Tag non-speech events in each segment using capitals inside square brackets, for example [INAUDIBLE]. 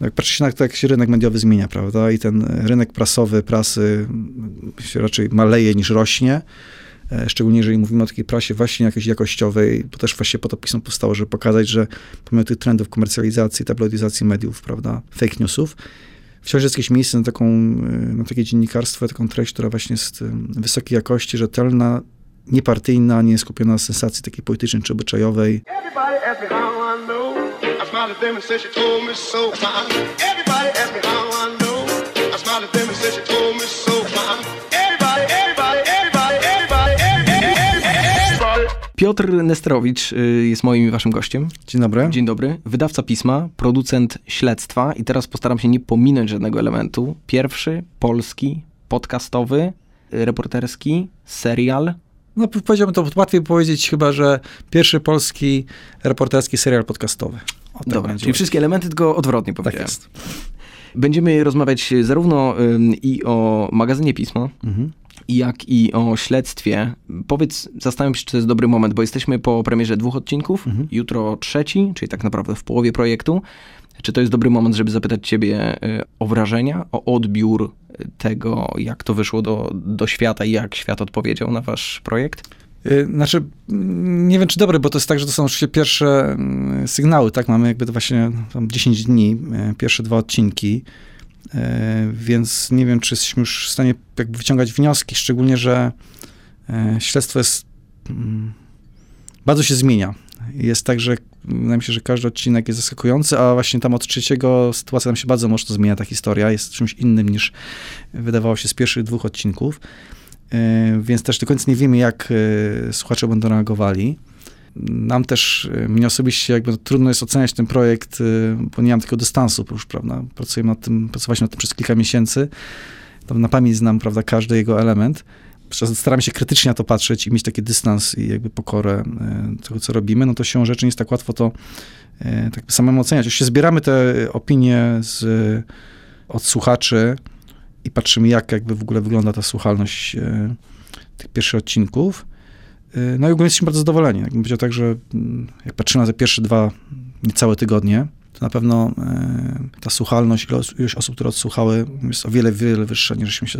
Jak patrzy się na to, jak się rynek mediowy zmienia, prawda, i ten rynek prasowy, prasy się raczej maleje niż rośnie, e, szczególnie jeżeli mówimy o takiej prasie właśnie jakiejś jakościowej, bo też właśnie po to pismo powstało, żeby pokazać, że pomimo tych trendów komercjalizacji, tabloidyzacji mediów, prawda, fake newsów, wciąż jest jakieś miejsce na, taką, e, na takie dziennikarstwo, taką treść, która właśnie jest e, wysokiej jakości, rzetelna, niepartyjna, nie skupiona na sensacji takiej politycznej czy obyczajowej. Everybody ask smiled at them and said she told me so. Everybody ask me how I know. I smiled at them and said she told me so. Everybody, everybody, everybody, everybody, everybody. Piotr Nestrowicz y, jest moim i waszym gościem. Dzień dobry. Dzień dobry. Wydawca pisma, producent śledztwa i teraz postaram się nie pominąć żadnego elementu. Pierwszy polski, podcastowy, reporterski serial no powiedziałbym to łatwiej powiedzieć chyba, że pierwszy polski reporterski serial podcastowy. O, tak Dobra, czyli wszystkie elementy, tylko odwrotnie tak powiedziałem. Tak jest. Będziemy rozmawiać zarówno i o magazynie Pismo, mhm. jak i o śledztwie. Powiedz, zastanawiam się, czy to jest dobry moment, bo jesteśmy po premierze dwóch odcinków, mhm. jutro trzeci, czyli tak naprawdę w połowie projektu. Czy to jest dobry moment, żeby zapytać ciebie y, o wrażenia, o odbiór tego, jak to wyszło do, do świata i jak świat odpowiedział na wasz projekt? Y, znaczy, nie wiem, czy dobry, bo to jest tak, że to są oczywiście pierwsze mm, sygnały, tak? Mamy jakby to właśnie tam 10 dni, y, pierwsze dwa odcinki, y, więc nie wiem, czy jesteśmy już w stanie jakby wyciągać wnioski, szczególnie, że śledztwo jest, mm, bardzo się zmienia. Jest tak, że wydaje mi się, że każdy odcinek jest zaskakujący, a właśnie tam od trzeciego sytuacja nam się bardzo mocno zmienia, ta historia jest czymś innym niż wydawało się z pierwszych dwóch odcinków, więc też do końca nie wiemy, jak e, słuchacze będą reagowali. Nam też, e, mnie osobiście jakby trudno jest oceniać ten projekt, bo nie mam takiego dystansu już, prawda, pracujemy nad tym, pracowaliśmy nad tym przez kilka miesięcy, tam na pamięć znam, prawda, każdy jego element, staramy się krytycznie na to patrzeć i mieć taki dystans i jakby pokorę e, tego, co robimy, no to się rzeczy nie jest tak łatwo to e, tak samemu oceniać. Oczywiście zbieramy te opinie z, od słuchaczy i patrzymy, jak jakby w ogóle wygląda ta słuchalność e, tych pierwszych odcinków. No i ogólnie jesteśmy bardzo zadowoleni. Jakbym powiedział tak, że mm, jak patrzymy na te pierwsze dwa niecałe tygodnie, to na pewno e, ta słuchalność, ilość osób, które odsłuchały, jest o wiele, wiele wyższa, niż się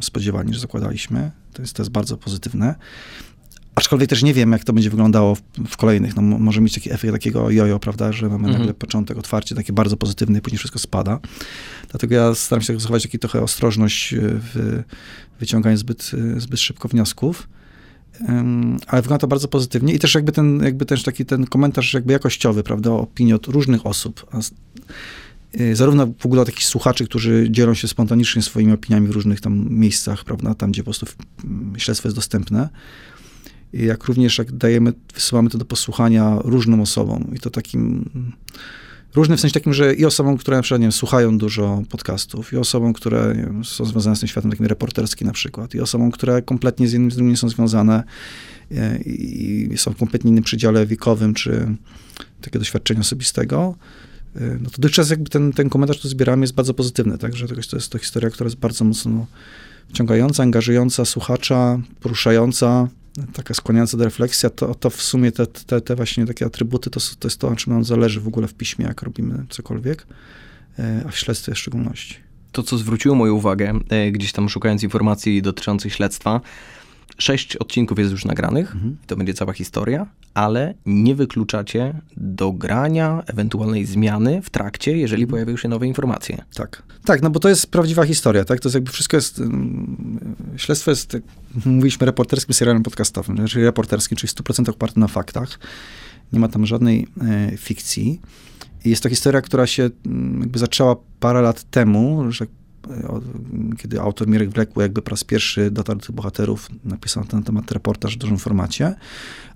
spodziewali, niż zakładaliśmy. To jest, to jest bardzo pozytywne. Aczkolwiek też nie wiem, jak to będzie wyglądało w, w kolejnych. No, może mieć taki efekt takiego jojo, prawda, że mamy mhm. nagle początek, otwarcie takie bardzo pozytywne i później wszystko spada. Dlatego ja staram się zachować taki trochę ostrożność w wyciąganiu zbyt, zbyt szybko wniosków ale wygląda to bardzo pozytywnie i też jakby ten, jakby też taki ten komentarz jakby jakościowy, prawda, opinii od różnych osób, y, zarówno w ogóle takich słuchaczy, którzy dzielą się spontanicznie swoimi opiniami w różnych tam miejscach, prawda, tam gdzie po prostu śledztwo jest dostępne, jak również jak dajemy, wysyłamy to do posłuchania różnym osobom. I to takim Różny w sensie takim, że i osobom, które na przykład, nie wiem, słuchają dużo podcastów, i osobom, które wiem, są związane z tym światem takim reporterskim na przykład, i osobom, które kompletnie z jednym z drugim nie są związane e, i, i są w kompletnie innym przedziale wiekowym, czy takiego doświadczenia osobistego, e, no to dotychczas jakby ten, ten komentarz, który zbieramy, jest bardzo pozytywny, także to jest to historia, która jest bardzo mocno wciągająca, angażująca słuchacza, poruszająca, taka skłaniająca do refleksji, to, to w sumie te, te, te właśnie takie atrybuty, to, to jest to, na czym nam zależy w ogóle w piśmie, jak robimy cokolwiek, e, a w śledztwie w szczególności. To, co zwróciło moją uwagę, e, gdzieś tam szukając informacji dotyczących śledztwa, Sześć odcinków jest już nagranych, mhm. to będzie cała historia, ale nie wykluczacie dogrania, ewentualnej zmiany w trakcie, jeżeli mhm. pojawią się nowe informacje. Tak, tak, no bo to jest prawdziwa historia, tak? To jest jakby wszystko jest, śledztwo jest, mówiliśmy, reporterskim serialem podcastowym, czyli reporterskim, czyli w 100% oparty na faktach. Nie ma tam żadnej e, fikcji. Jest to historia, która się jakby zaczęła parę lat temu, że kiedy autor Mirek Wlekły jakby po raz pierwszy dotarł do tych bohaterów, napisał na ten temat reportaż w dużym formacie,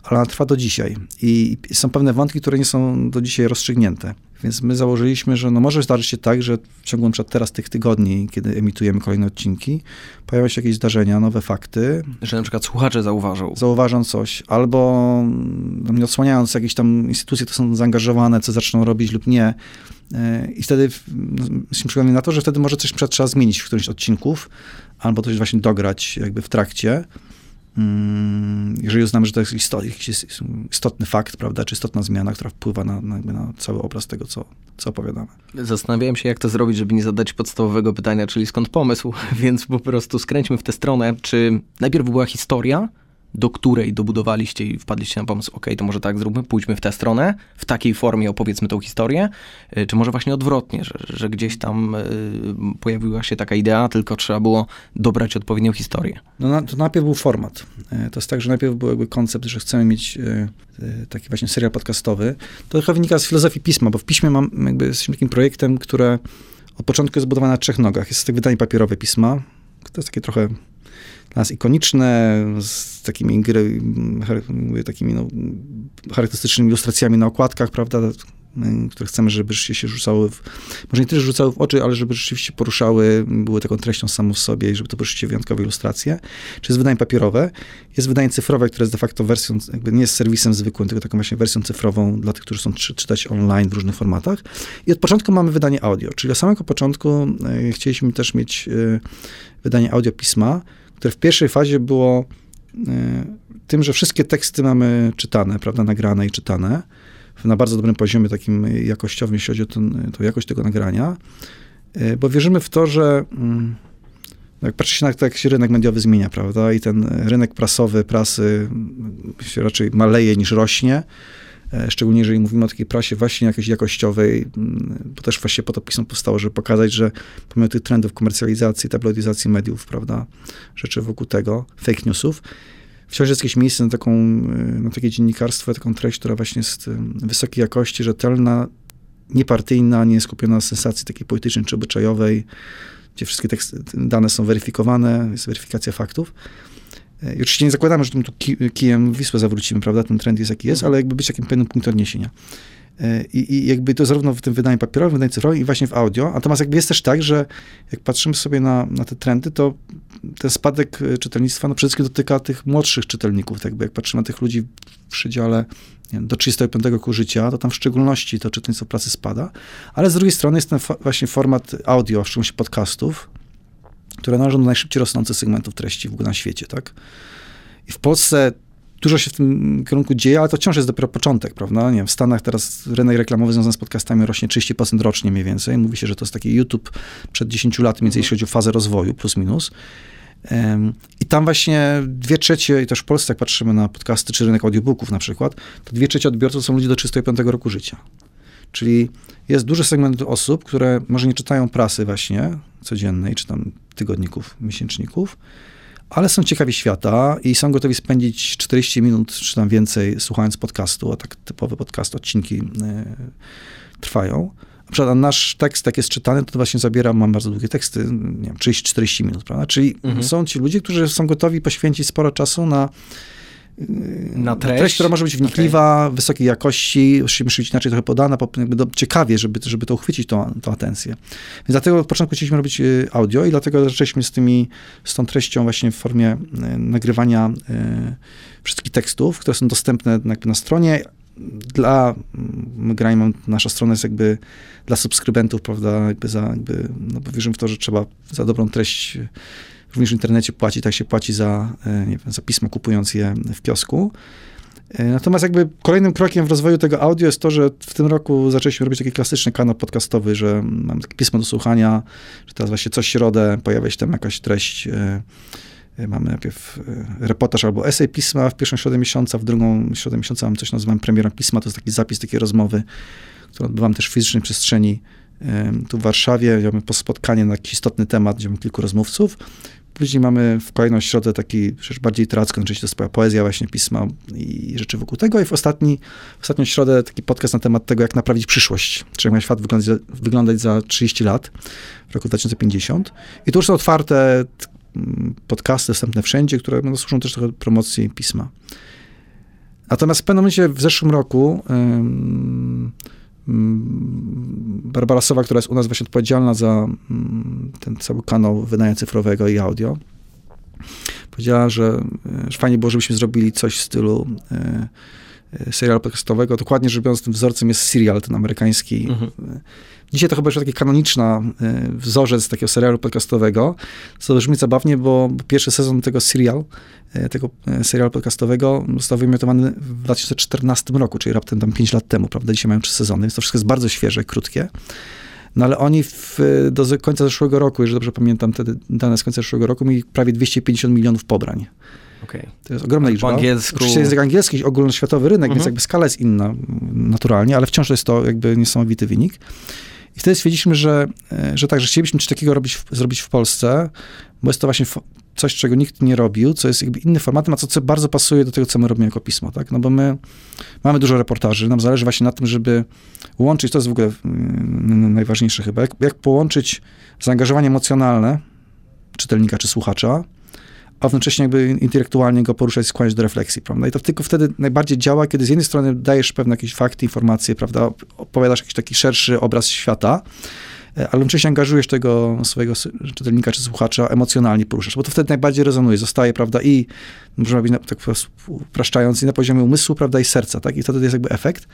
ale ona trwa do dzisiaj. I są pewne wątki, które nie są do dzisiaj rozstrzygnięte. Więc my założyliśmy, że no może zdarzyć się tak, że w ciągu np. teraz tych tygodni, kiedy emitujemy kolejne odcinki, pojawią się jakieś zdarzenia, nowe fakty. Że na przykład słuchacze zauważą. Zauważą coś, albo no, nie odsłaniając jakieś tam instytucje, to są zaangażowane, co zaczną robić lub nie. E, I wtedy no, jesteśmy przekonani na to, że wtedy może coś trzeba zmienić w którymś odcinków, albo coś właśnie dograć jakby w trakcie. Mm, jeżeli uznamy, że to jest istotny fakt, prawda, czy istotna zmiana, która wpływa na, na, na cały obraz tego, co, co opowiadamy. Zastanawiałem się, jak to zrobić, żeby nie zadać podstawowego pytania, czyli skąd pomysł, [LAUGHS] więc po prostu skręćmy w tę stronę. Czy najpierw była historia, do której dobudowaliście i wpadliście na pomysł, ok, to może tak zróbmy, pójdźmy w tę stronę, w takiej formie opowiedzmy tą historię, y, czy może właśnie odwrotnie, że, że gdzieś tam y, pojawiła się taka idea, tylko trzeba było dobrać odpowiednią historię. No to najpierw był format. Y, to jest tak, że najpierw był jakby koncept, że chcemy mieć taki właśnie serial podcastowy. To trochę wynika z filozofii pisma, bo w piśmie mam jakby, jesteśmy takim projektem, które od początku jest zbudowane na trzech nogach. Jest to wydanie papierowe pisma, to jest takie trochę dla nas ikoniczne, z takimi, takimi no, charakterystycznymi ilustracjami na okładkach, prawda, które chcemy, żeby rzeczywiście się rzucały, w, może nie tyle rzucały w oczy, ale żeby rzeczywiście poruszały, były taką treścią samą w sobie i żeby to były rzeczywiście wyjątkowe ilustracje. Czy jest wydanie papierowe, jest wydanie cyfrowe, które jest de facto wersją, jakby nie jest serwisem zwykłym, tylko taką właśnie wersją cyfrową dla tych, którzy chcą czy, czytać online w różnych formatach. I od początku mamy wydanie audio, czyli od samego początku e, chcieliśmy też mieć e, wydanie audio pisma, które w pierwszej fazie było e, tym, że wszystkie teksty mamy czytane, prawda, nagrane i czytane na bardzo dobrym poziomie takim jakościowym, jeśli chodzi o ten, tą jakość tego nagrania, e, bo wierzymy w to, że mm, jak patrzy się na to, jak się rynek mediowy zmienia, prawda, i ten rynek prasowy, prasy mm, się raczej maleje niż rośnie, szczególnie jeżeli mówimy o takiej prasie właśnie jakiejś jakościowej, mm, bo też właśnie po to pismo powstało, żeby pokazać, że pomimo tych trendów komercjalizacji, tabloidyzacji mediów, prawda, rzeczy wokół tego, fake newsów, wciąż jest jakieś miejsce na, taką, na takie dziennikarstwo, taką treść, która właśnie jest wysokiej jakości, rzetelna, niepartyjna, nie skupiona na sensacji takiej politycznej czy obyczajowej, gdzie wszystkie teksty, dane są weryfikowane, jest weryfikacja faktów. E, I oczywiście nie zakładamy, że tym tu kijem Wisłę zawrócimy, prawda, ten trend jest jaki jest, ale jakby być takim pewnym punktem odniesienia. E, I, I, jakby to zarówno w tym wydaniu papierowym, wydaniu cyfrowym i właśnie w audio. Natomiast jakby jest też tak, że jak patrzymy sobie na, na te trendy, to ten spadek e, czytelnictwa no przede wszystkim dotyka tych młodszych czytelników. Tak jakby jak patrzymy na tych ludzi w przedziale wiem, do 35 roku życia, to tam w szczególności to czytelnictwo pracy spada. Ale z drugiej strony jest ten właśnie format audio, w szczególności podcastów, które należą do najszybciej rosnących segmentów treści w ogóle na świecie, tak? I w Polsce dużo się w tym kierunku dzieje, ale to wciąż jest dopiero początek, prawda? Nie wiem, w Stanach teraz rynek reklamowy związany z podcastami rośnie 30% rocznie mniej więcej. Mówi się, że to jest taki YouTube przed 10 lat, mniej więcej jeśli chodzi o fazę rozwoju, plus minus. I tam właśnie dwie trzecie, i też w Polsce, jak patrzymy na podcasty czy rynek audiobooków na przykład, to dwie trzecie odbiorców są ludzie do 35 roku życia. Czyli jest duży segment osób, które może nie czytają prasy właśnie codziennej, czy tam tygodników, miesięczników, ale są ciekawi świata i są gotowi spędzić 40 minut czy tam więcej słuchając podcastu, a tak typowe podcast, odcinki y, trwają. Na przykład nasz tekst, jak jest czytany, to właśnie zabiera, mam bardzo długie teksty, nie wiem, 30-40 minut, prawda? Czyli mhm. są ci ludzie, którzy są gotowi poświęcić sporo czasu na na treść. treść, która może być wnikliwa, okay. wysokiej jakości, musi być inaczej trochę podana, do, ciekawie, żeby, żeby to uchwycić, tą, tą atencję. Więc dlatego od początku chcieliśmy robić y, audio i dlatego zaczęliśmy z tymi, z tą treścią właśnie w formie y, nagrywania y, wszystkich tekstów, które są dostępne jakby na stronie, dla, my grajmy, nasza strona jest jakby dla subskrybentów, prawda, jakby za, jakby, no bo wierzymy w to, że trzeba za dobrą treść również w internecie płaci, tak się płaci za, e, wiem, za pismo, kupując je w kiosku. E, natomiast jakby kolejnym krokiem w rozwoju tego audio jest to, że w tym roku zaczęliśmy robić taki klasyczny kanał podcastowy, że mam takie pismo do słuchania, że teraz właśnie co środę pojawia się tam jakaś treść. E, mamy najpierw reportaż albo esej pisma w pierwszą środę miesiąca, w drugą środę miesiąca mam coś nazywam premierą pisma, to jest taki zapis takiej rozmowy, którą odbywam też w fizycznej przestrzeni tu w Warszawie. Mamy spotkanie na jakiś istotny temat, gdzie mamy kilku rozmówców. Później mamy w kolejną środę taki rzecz bardziej literacką, oczywiście to jest poezja, właśnie pisma i rzeczy wokół tego. I w, ostatni, w ostatnią środę taki podcast na temat tego, jak naprawić przyszłość, czyli jak ma świat wyglądać, wyglądać za 30 lat, w roku 2050. I tu już są otwarte podcasty dostępne wszędzie, które no, służą też trochę promocji pisma. Natomiast w pewnym momencie w zeszłym roku Mm, Barbara Sowa, która jest u nas właśnie odpowiedzialna za mm, ten cały kanał wydania cyfrowego i audio, powiedziała, że, że fajnie było, żebyśmy zrobili coś w stylu e, e, serialu podcastowego. Dokładnie rzecz biorąc, tym wzorcem jest serial, ten amerykański. Mhm. Dzisiaj to chyba już taki kanoniczna wzorzec takiego serialu podcastowego, co brzmi zabawnie, bo pierwszy sezon tego serial, tego serialu podcastowego został wyemitowany w 2014 roku, czyli raptem tam 5 lat temu, prawda? Dzisiaj mają 3 sezony, więc to wszystko jest bardzo świeże, krótkie. No ale oni w, do końca zeszłego roku, jeżeli dobrze pamiętam te dane z końca zeszłego roku, mieli prawie 250 milionów pobrań. Okay. To jest ogromna liczba. Po angielsku... Oczywiście język angielski, ogólnoświatowy rynek, mhm. więc jakby skala jest inna naturalnie, ale wciąż jest to jakby niesamowity wynik. I wtedy stwierdziliśmy, że, e, że tak, że chcielibyśmy coś takiego robić, zrobić w Polsce, bo jest to właśnie coś, czego nikt nie robił, co jest jakby inny formatem, a co, co bardzo pasuje do tego, co my robimy jako pismo, tak? No bo my mamy dużo reportaży, nam zależy właśnie na tym, żeby łączyć, to jest w ogóle mm, najważniejsze chyba, jak, jak połączyć zaangażowanie emocjonalne czytelnika czy słuchacza, a jednocześnie jakby intelektualnie go poruszać, skłaniać do refleksji, prawda? I to tylko wtedy najbardziej działa, kiedy z jednej strony dajesz pewne jakieś fakty, informacje, prawda? Opowiadasz jakiś taki szerszy obraz świata, e, ale jednocześnie angażujesz tego swojego czytelnika czy słuchacza, emocjonalnie poruszasz, bo to wtedy najbardziej rezonuje, zostaje, prawda, i można powiedzieć, tak upraszczając, i na poziomie umysłu, prawda, i serca, tak? I wtedy jest jakby efekt.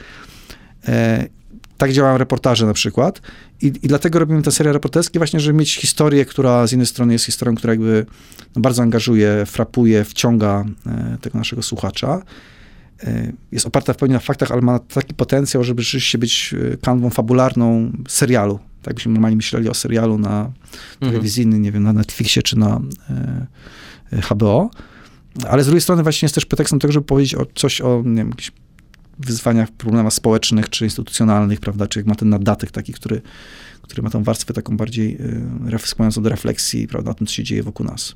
Tak działają reportaże na przykład. I, I dlatego robimy tę serię reporterską właśnie, żeby mieć historię, która z jednej strony jest historią, która jakby no, bardzo angażuje, frapuje, wciąga e, tego naszego słuchacza. E, jest oparta w pełni na faktach, ale ma taki potencjał, żeby rzeczywiście być e, kanwą fabularną serialu. Tak byśmy normalnie myśleli o serialu na mhm. telewizyjny, nie wiem, na Netflixie czy na HBO. Ale z drugiej strony właśnie jest też pretekstem tego, żeby powiedzieć o coś o nie wiem, jakichś wyzwaniach, problemach społecznych czy instytucjonalnych, prawda, czy jak ma ten nadatek taki, który, który ma tą warstwę taką bardziej y, skłaniającą do refleksji, prawda, o tym, co się dzieje wokół nas.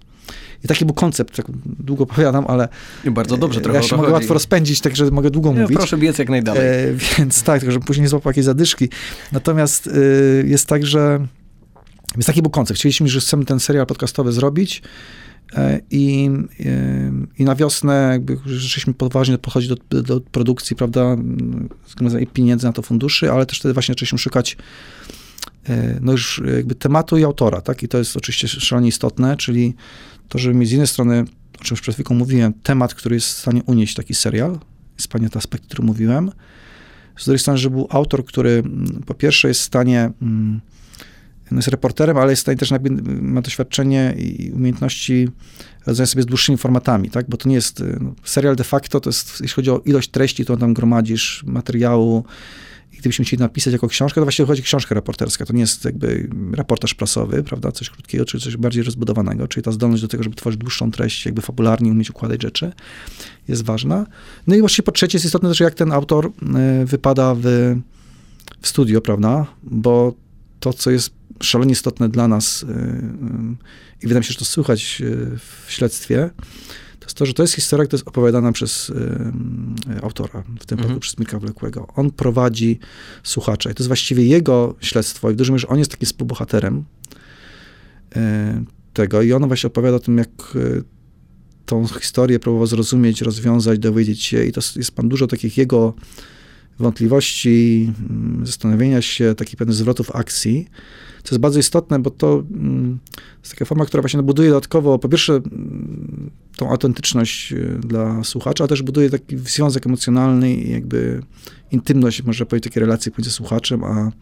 I taki był koncept, tak długo powiadam, ale... Bardzo dobrze trochę Ja się mogę łatwo rozpędzić, także mogę długo mówić. Proszę biec jak najdalej. E, więc tak, żeby później nie złapał jakieś zadyszki. Natomiast y, jest tak, że... Więc taki był koncept. Chcieliśmy, że chcemy ten serial podcastowy zrobić, E, I, e, I na wiosnę jakby żeśmy poważnie podchodzić do, do produkcji, prawda, i pieniędzy na to funduszy, ale też wtedy właśnie zaczęliśmy szukać e, no już jakby tematu i autora, tak? I to jest oczywiście szalenie istotne, czyli to, żeby mieć z jednej strony, o czym już przed chwilą mówiłem, temat, który jest w stanie unieść taki serial, jest panie te aspekt, który mówiłem. Z drugiej strony, żeby był autor, który mm, po pierwsze jest w stanie mm, jest reporterem, ale jest też ma doświadczenie i umiejętności radzenia sobie z dłuższymi formatami, tak? Bo to nie jest, no, serial de facto to jest, jeśli chodzi o ilość treści, to tam gromadzisz materiału i gdybyśmy chcieli napisać jako książkę, to właściwie chodzi o książkę reporterską. To nie jest jakby reportaż prasowy, prawda? Coś krótkiego, czy coś bardziej rozbudowanego, czyli ta zdolność do tego, żeby tworzyć dłuższą treść, jakby fabularnie umieć układać rzeczy, jest ważna. No i właściwie po trzecie jest istotne też, jak ten autor y, wypada w, w studio, prawda? Bo to, co jest szalenie istotne dla nas y, y, i wydaje mi się, że to słychać y, w śledztwie, to jest to, że to jest historia, która jest opowiadana przez autora, w tym mhm. przez Mirka Wlekłego. On prowadzi słuchacza i to jest właściwie jego śledztwo i w dużym mierze on jest takim współbohaterem tego i on właśnie opowiada o tym, jak tą historię próbował zrozumieć, rozwiązać, dowiedzieć się i to jest pan dużo takich jego wątpliwości, mm, zastanowienia się, takich pewnych zwrotów akcji, co jest bardzo istotne, bo to mm, jest taka forma, która właśnie buduje dodatkowo, po pierwsze, mm, tą autentyczność y, dla słuchacza, a też buduje taki związek emocjonalny i jakby intymność, można powiedzieć, takie relacje pomiędzy słuchaczem a,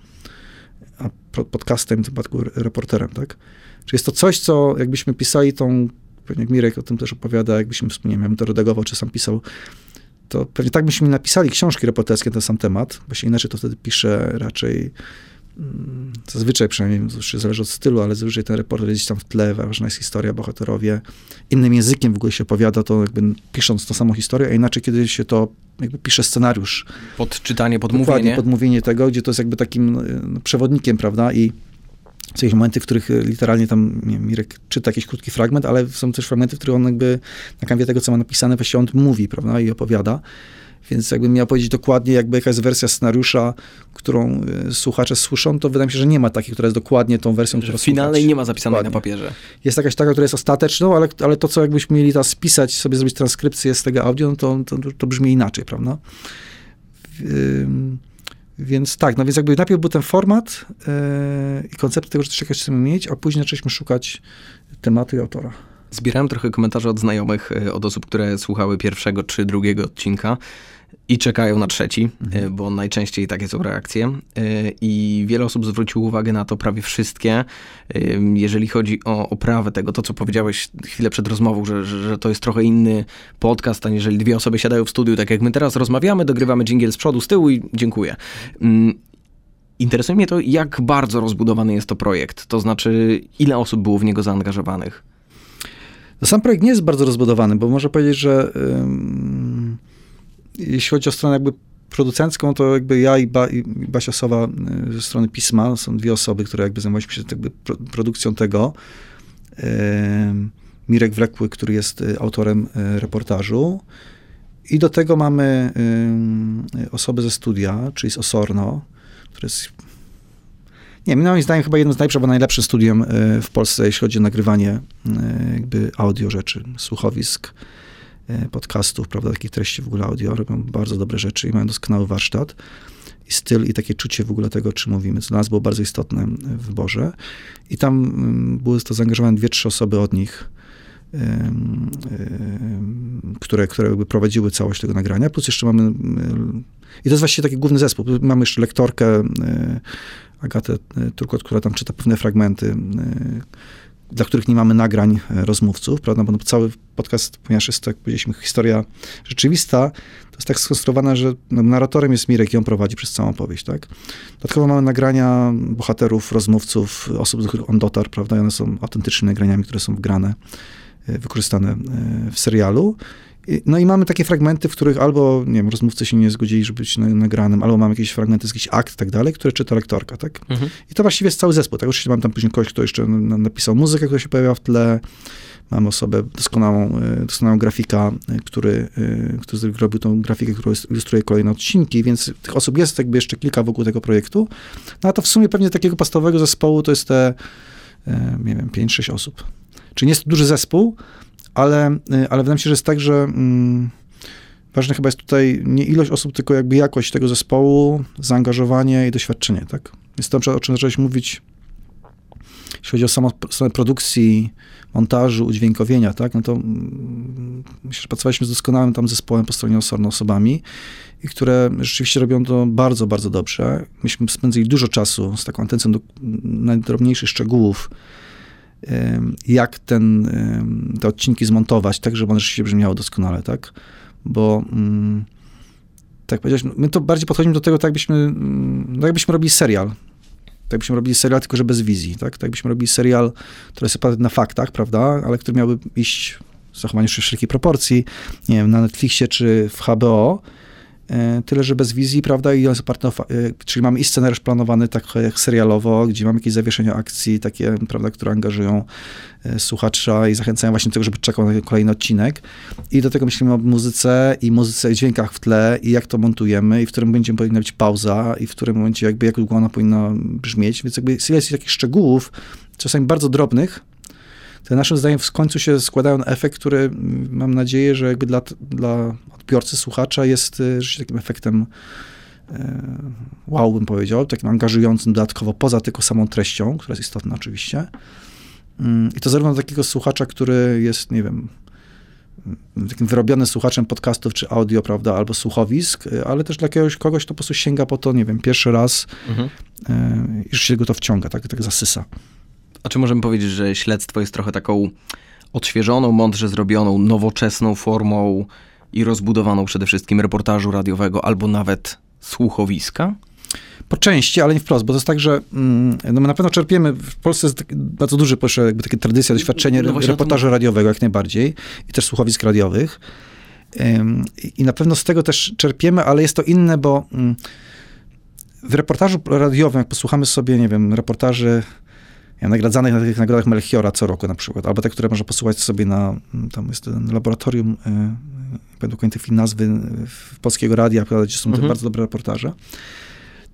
a podcastem, w tym przypadku reporterem, tak? Czyli jest to coś, co jakbyśmy pisali tą, pewnie jak Mirek o tym też opowiada, jakbyśmy, nie wiem, to redagował, czy sam pisał, to pewnie tak byśmy napisali książki reporterskie na ten sam temat, bo się inaczej to wtedy pisze raczej Mm, zazwyczaj przynajmniej, już zależy od stylu, ale zazwyczaj ten reporter jest gdzieś tam w tle, ważna jest historia, bohaterowie. Innym językiem w ogóle się opowiada to jakby pisząc tą samą historię, a inaczej kiedy się to jakby pisze scenariusz. Podczytanie, podmówienie. Dokładnie, podmówienie tego, gdzie to jest jakby takim no, przewodnikiem, prawda, i są jakieś momenty, w których literalnie tam nie wiem, Mirek czyta jakiś krótki fragment, ale są też fragmenty, w których on jakby na kanwie tego, co ma napisane, właściwie on mówi, prawda, i opowiada. Więc jakbym miał powiedzieć dokładnie, jakby jaka jest wersja scenariusza, którą e, słuchacze słyszą, to wydaje mi się, że nie ma takiej, która jest dokładnie tą wersją, która Finalnej nie ma zapisanej na papierze. Jest jakaś taka, która jest ostateczną, ale, ale to, co jakbyśmy mieli teraz spisać, sobie zrobić transkrypcję z tego audio, no to, to, to brzmi inaczej, prawda? Więc tak, no więc jakby najpierw był ten format yy, i koncept tego, że coś chcemy mieć, a później zaczęliśmy szukać tematu i autora. Zbierałem trochę komentarzy od znajomych, e, od osób, które słuchały pierwszego czy drugiego odcinka i czekają na trzeci, mhm. bo najczęściej takie są reakcje. I wiele osób zwróciło uwagę na to, prawie wszystkie, jeżeli chodzi o oprawę tego, to co powiedziałeś chwilę przed rozmową, że, że, że to jest trochę inny podcast, aniżeli dwie osoby siadają w studiu, tak jak my teraz rozmawiamy, dogrywamy dżingiel z przodu, z tyłu i dziękuję. Mm, interesuje mnie to, jak bardzo rozbudowany jest to projekt, to znaczy ile osób było w niego zaangażowanych. No, sam projekt nie jest bardzo rozbudowany, bo można powiedzieć, że jeśli chodzi o stronę jakby producencką, to jakby ja i, ba, i Basia Sowa y, ze strony pisma, są dwie osoby, które jakby zajmowaliśmy się jakby produkcją tego. Mirek Wlekły, który jest y, autorem y, reportażu. I do tego mamy osobę ze studia, czyli z Osorno, które jest nie wiem, moim zdaniem chyba jednym z najlepszych, bo najlepszym studiem w Polsce, jeśli chodzi o nagrywanie jakby audio rzeczy, słuchowisk. E, podcastów, prawda, takich treści w ogóle audio, robią bardzo dobre rzeczy i mają doskonały warsztat i styl i takie czucie w ogóle tego, czy mówimy, co dla nas było bardzo istotne w wyborze. I tam mm, były to zaangażowane dwie, trzy osoby od nich, które, które jakby prowadziły całość tego nagrania, plus jeszcze mamy, i to jest właściwie taki główny zespół, mamy jeszcze lektorkę e, Agatę e, Turkot, która tam czyta pewne fragmenty dla których nie mamy nagrań e, rozmówców, prawda, bo no, cały podcast, ponieważ jest to, jak powiedzieliśmy, historia rzeczywista, to jest tak skonstruowana, że no, narratorem jest Mirek i on prowadzi przez całą opowieść, tak. Dodatkowo mamy nagrania bohaterów, rozmówców, osób, do których on dotarł, prawda, i one są autentycznymi nagraniami, które są wgrane, e, wykorzystane e, w serialu no i mamy takie fragmenty, w których albo, nie wiem, rozmówcy się nie zgodzili, żeby być nagranym, albo mamy jakieś fragmenty z jakichś akt i tak dalej, które czyta lektorka, tak? Mhm. I to właściwie jest cały zespół, tak? Oczywiście mamy tam później kogoś, kto jeszcze napisał muzykę, która się pojawia w tle, mamy osobę doskonałą, e, doskonałą grafika, e, który, e, który robił tą grafikę, która ilustruje kolejne odcinki, więc tych osób jest jakby jeszcze kilka wokół tego projektu. No a to w sumie pewnie takiego pastowego zespołu to jest te, nie wiem, 5-6 osób. Czyli nie jest to duży zespół, ale, y, ale wydaje mi się, że jest tak, że mm, ważne chyba jest tutaj nie ilość osób, tylko jakby jakość tego zespołu, zaangażowanie i doświadczenie, tak? Jest to, o czym zacząłeś mówić, jeśli chodzi o samą stronę produkcji, montażu, udźwiękowienia, tak, no to mm, myślę, że pracowaliśmy z doskonałym tam zespołem po stronie Osorno osobami, i które rzeczywiście robią to bardzo, bardzo dobrze. Myśmy spędzili dużo czasu z taką atencją do najdrobniejszych szczegółów, jak ten, te odcinki zmontować, tak, żeby one rzeczywiście brzmiały doskonale, tak? Bo mm, tak powiedziałeś, my to bardziej podchodzimy do tego, tak jakbyśmy, mm, no jakbyśmy robili serial. Tak jakbyśmy robili serial, tylko że bez wizji, tak? Tak jakbyśmy robili serial, który jest oparty na faktach, prawda? Ale który miałby iść z zachowaniem wszelkiej proporcji, nie wiem, na Netflixie czy w HBO, tyle, że bez wizji, prawda, i jest oparte, e, czyli mamy i scenariusz planowany tak jak serialowo, gdzie mamy jakieś zawieszenia akcji, takie, prawda, które angażują e, słuchacza i zachęcają właśnie do tego, żeby czekał na kolejny odcinek. I do tego myślimy o muzyce i muzyce i dźwiękach w tle i jak to montujemy i w którym momencie powinna być pauza i w którym momencie jakby jak długo ona powinna brzmieć, więc jakby jest takich szczegółów, czasami bardzo drobnych, te naszym zdaniem w końcu się składają na efekt, który mm, mam nadzieję, że jakby dla, dla odbiorcy, słuchacza jest y, rzeczywiście takim efektem e, wow, bym powiedział, takim angażującym dodatkowo, poza tylko samą treścią, która jest istotna oczywiście. Mm, I to zarówno dla takiego słuchacza, który jest, nie wiem, mm, takim wyrobionym słuchaczem podcastów czy audio, prawda, albo słuchowisk, y, ale też dla kogoś, kto po prostu sięga po to, nie wiem, pierwszy raz mhm. E, i już się go to wciąga, tak, tak zasysa. A czy możemy powiedzieć, że śledztwo jest trochę taką odświeżoną, mądrze zrobioną, nowoczesną formą i rozbudowaną przede wszystkim reportażu radiowego albo nawet słuchowiska? Po części, ale nie wprost, bo to jest tak, że mm, no my na pewno czerpiemy, w Polsce jest bardzo duży jakby takie tradycja, doświadczenie no reportażu radiowego jak najbardziej i też słuchowisk radiowych. I na pewno z tego też czerpiemy, ale jest to inne, bo mm, w reportażu radiowym, jak posłuchamy sobie, nie wiem, reportaży nagradzanych na tych nagrodach Melchiora co roku na przykład, albo te, które można posłuchać sobie na, tam jest ten laboratorium, nie będę pamiętał nazwy, w Polskiego Radia, gdzie są mhm. bardzo dobre reportaże.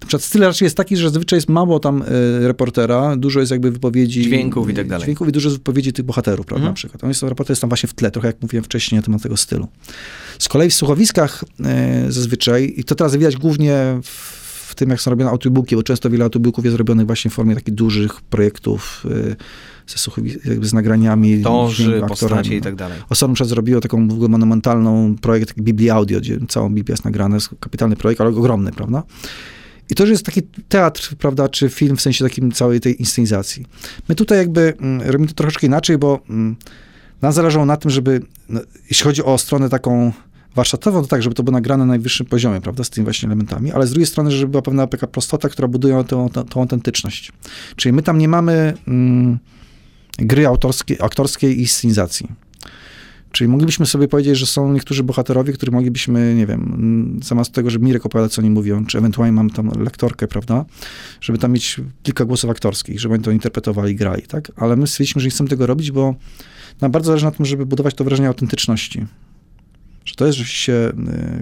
Na przykład styl raczej jest taki, że zazwyczaj jest mało tam y, reportera, dużo jest jakby wypowiedzi. Dźwięków i tak dalej. Dźwięków i dużo jest wypowiedzi tych bohaterów, prawda, mhm. na przykład. On jest, reporter jest tam właśnie w tle, trochę jak mówiłem wcześniej na temat tego stylu. Z kolei w słuchowiskach y, zazwyczaj, i to teraz widać głównie w tym, jak są robione audiobooki, bo często wiele audiobooków jest robionych właśnie w formie takich dużych projektów y, z nagraniami. Torzy, postaci i tak dalej. Osobno przez zrobiło taką w ogóle monumentalną projekt Biblii Audio, gdzie całą Biblię jest nagrana, jest kapitalny projekt, ale ogromny, prawda? I to już jest taki teatr, prawda, czy film w sensie takim całej tej inscenizacji. My tutaj jakby mm, robimy to troszeczkę inaczej, bo mm, nam zależało na tym, żeby, no, jeśli chodzi o stronę taką warsztatową, to tak, żeby to było nagrane na najwyższym poziomie, prawda, z tymi właśnie elementami, ale z drugiej strony, żeby była pewna taka prostota, która buduje tą, tą, autentyczność. Czyli my tam nie mamy mm, gry aktorskiej i scenizacji. Czyli moglibyśmy sobie powiedzieć, że są niektórzy bohaterowie, których moglibyśmy, nie wiem, zamiast tego, żeby Mirek opowiadać, co oni mówią, czy ewentualnie mam tam lektorkę, prawda, żeby tam mieć kilka głosów aktorskich, żeby oni to interpretowali, grali, tak? Ale my stwierdziliśmy, że nie chcemy tego robić, bo nam bardzo zależy na tym, żeby budować to wrażenie autentyczności. To jest rzeczywiście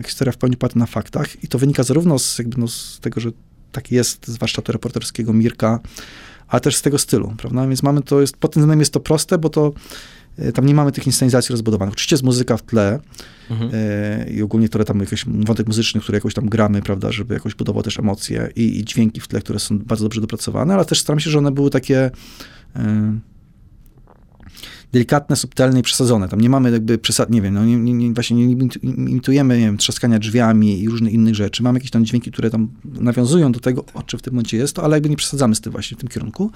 y, historia w pełni oparta na faktach i to wynika zarówno z, jakby, no, z tego, że tak jest z warsztatu reporterskiego Mirka, ale też z tego stylu, prawda? Więc mamy to, jest, pod tym względem jest to proste, bo to y, tam nie mamy tych inscenizacji rozbudowanych. Oczywiście jest muzyka w tle mhm. y, i ogólnie to tam jakiś wątek muzyczny, który jakoś tam gramy, prawda, żeby jakoś budował też emocje i, i dźwięki w tle, które są bardzo dobrze dopracowane, ale też staram się, że one były takie y, delikatne, subtelne i przesadzone. Tam nie mamy jakby przesad, nie wiem, no nie, nie, właśnie nie imitujemy, nie wiem, trzaskania drzwiami i różnych innych rzeczy. Mamy jakieś tam dźwięki, które tam nawiązują do tego, o czym w tym momencie jest to, ale jakby nie przesadzamy z tym właśnie w tym kierunku.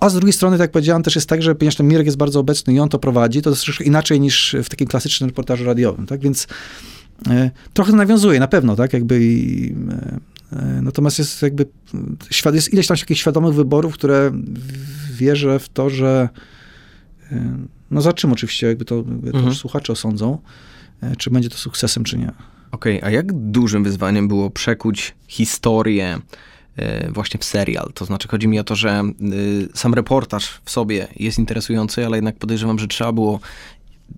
A z drugiej strony, tak jak powiedziałem, też jest tak, że ponieważ ten Mirek jest bardzo obecny i on to prowadzi, to jest troszkę inaczej niż w takim klasycznym reportażu radiowym, tak? Więc e, trochę nawiązuje, na pewno, tak? Jakby i, e natomiast jest jakby, jest ileś tam takich świadomych wyborów, które wierzę w to, że no zobaczymy oczywiście, jakby to, jakby mhm. to słuchacze osądzą, e, czy będzie to sukcesem, czy nie. Okej, okay, a jak dużym wyzwaniem było przekuć historię e, właśnie w serial? To znaczy chodzi mi o to, że e, sam reportaż w sobie jest interesujący, ale jednak podejrzewam, że trzeba było,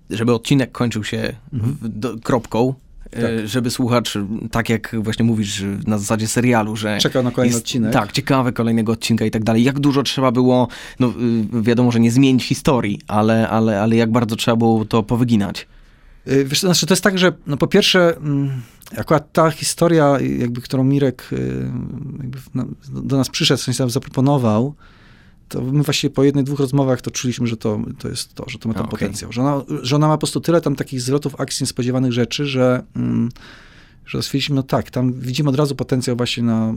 żeby odcinek kończył się mhm. do, kropką, tak. E, żeby słuchacz, tak jak właśnie mówisz na zasadzie serialu, że... Czekał na kolejny jest, odcinek. Tak, ciekawe kolejnego odcinka i tak dalej. Jak dużo trzeba było, no y, wiadomo, że nie zmienić historii, ale, ale, ale jak bardzo trzeba było to powyginać? Y, wiesz, to znaczy, to jest tak, że no po pierwsze, mm, akurat ta historia, jakby, którą Mirek y, do nas przyszedł, w sensie zaproponował, to my właśnie po jednej, dwóch rozmowach to czuliśmy, że to, to jest to, że to ma ten okay. potencjał. Że ona, że ona ma po prostu tyle tam takich zwrotów akcji niespodziewanych rzeczy, że, mm, że stwierdziliśmy, no tak, tam widzimy od razu potencjał właśnie na,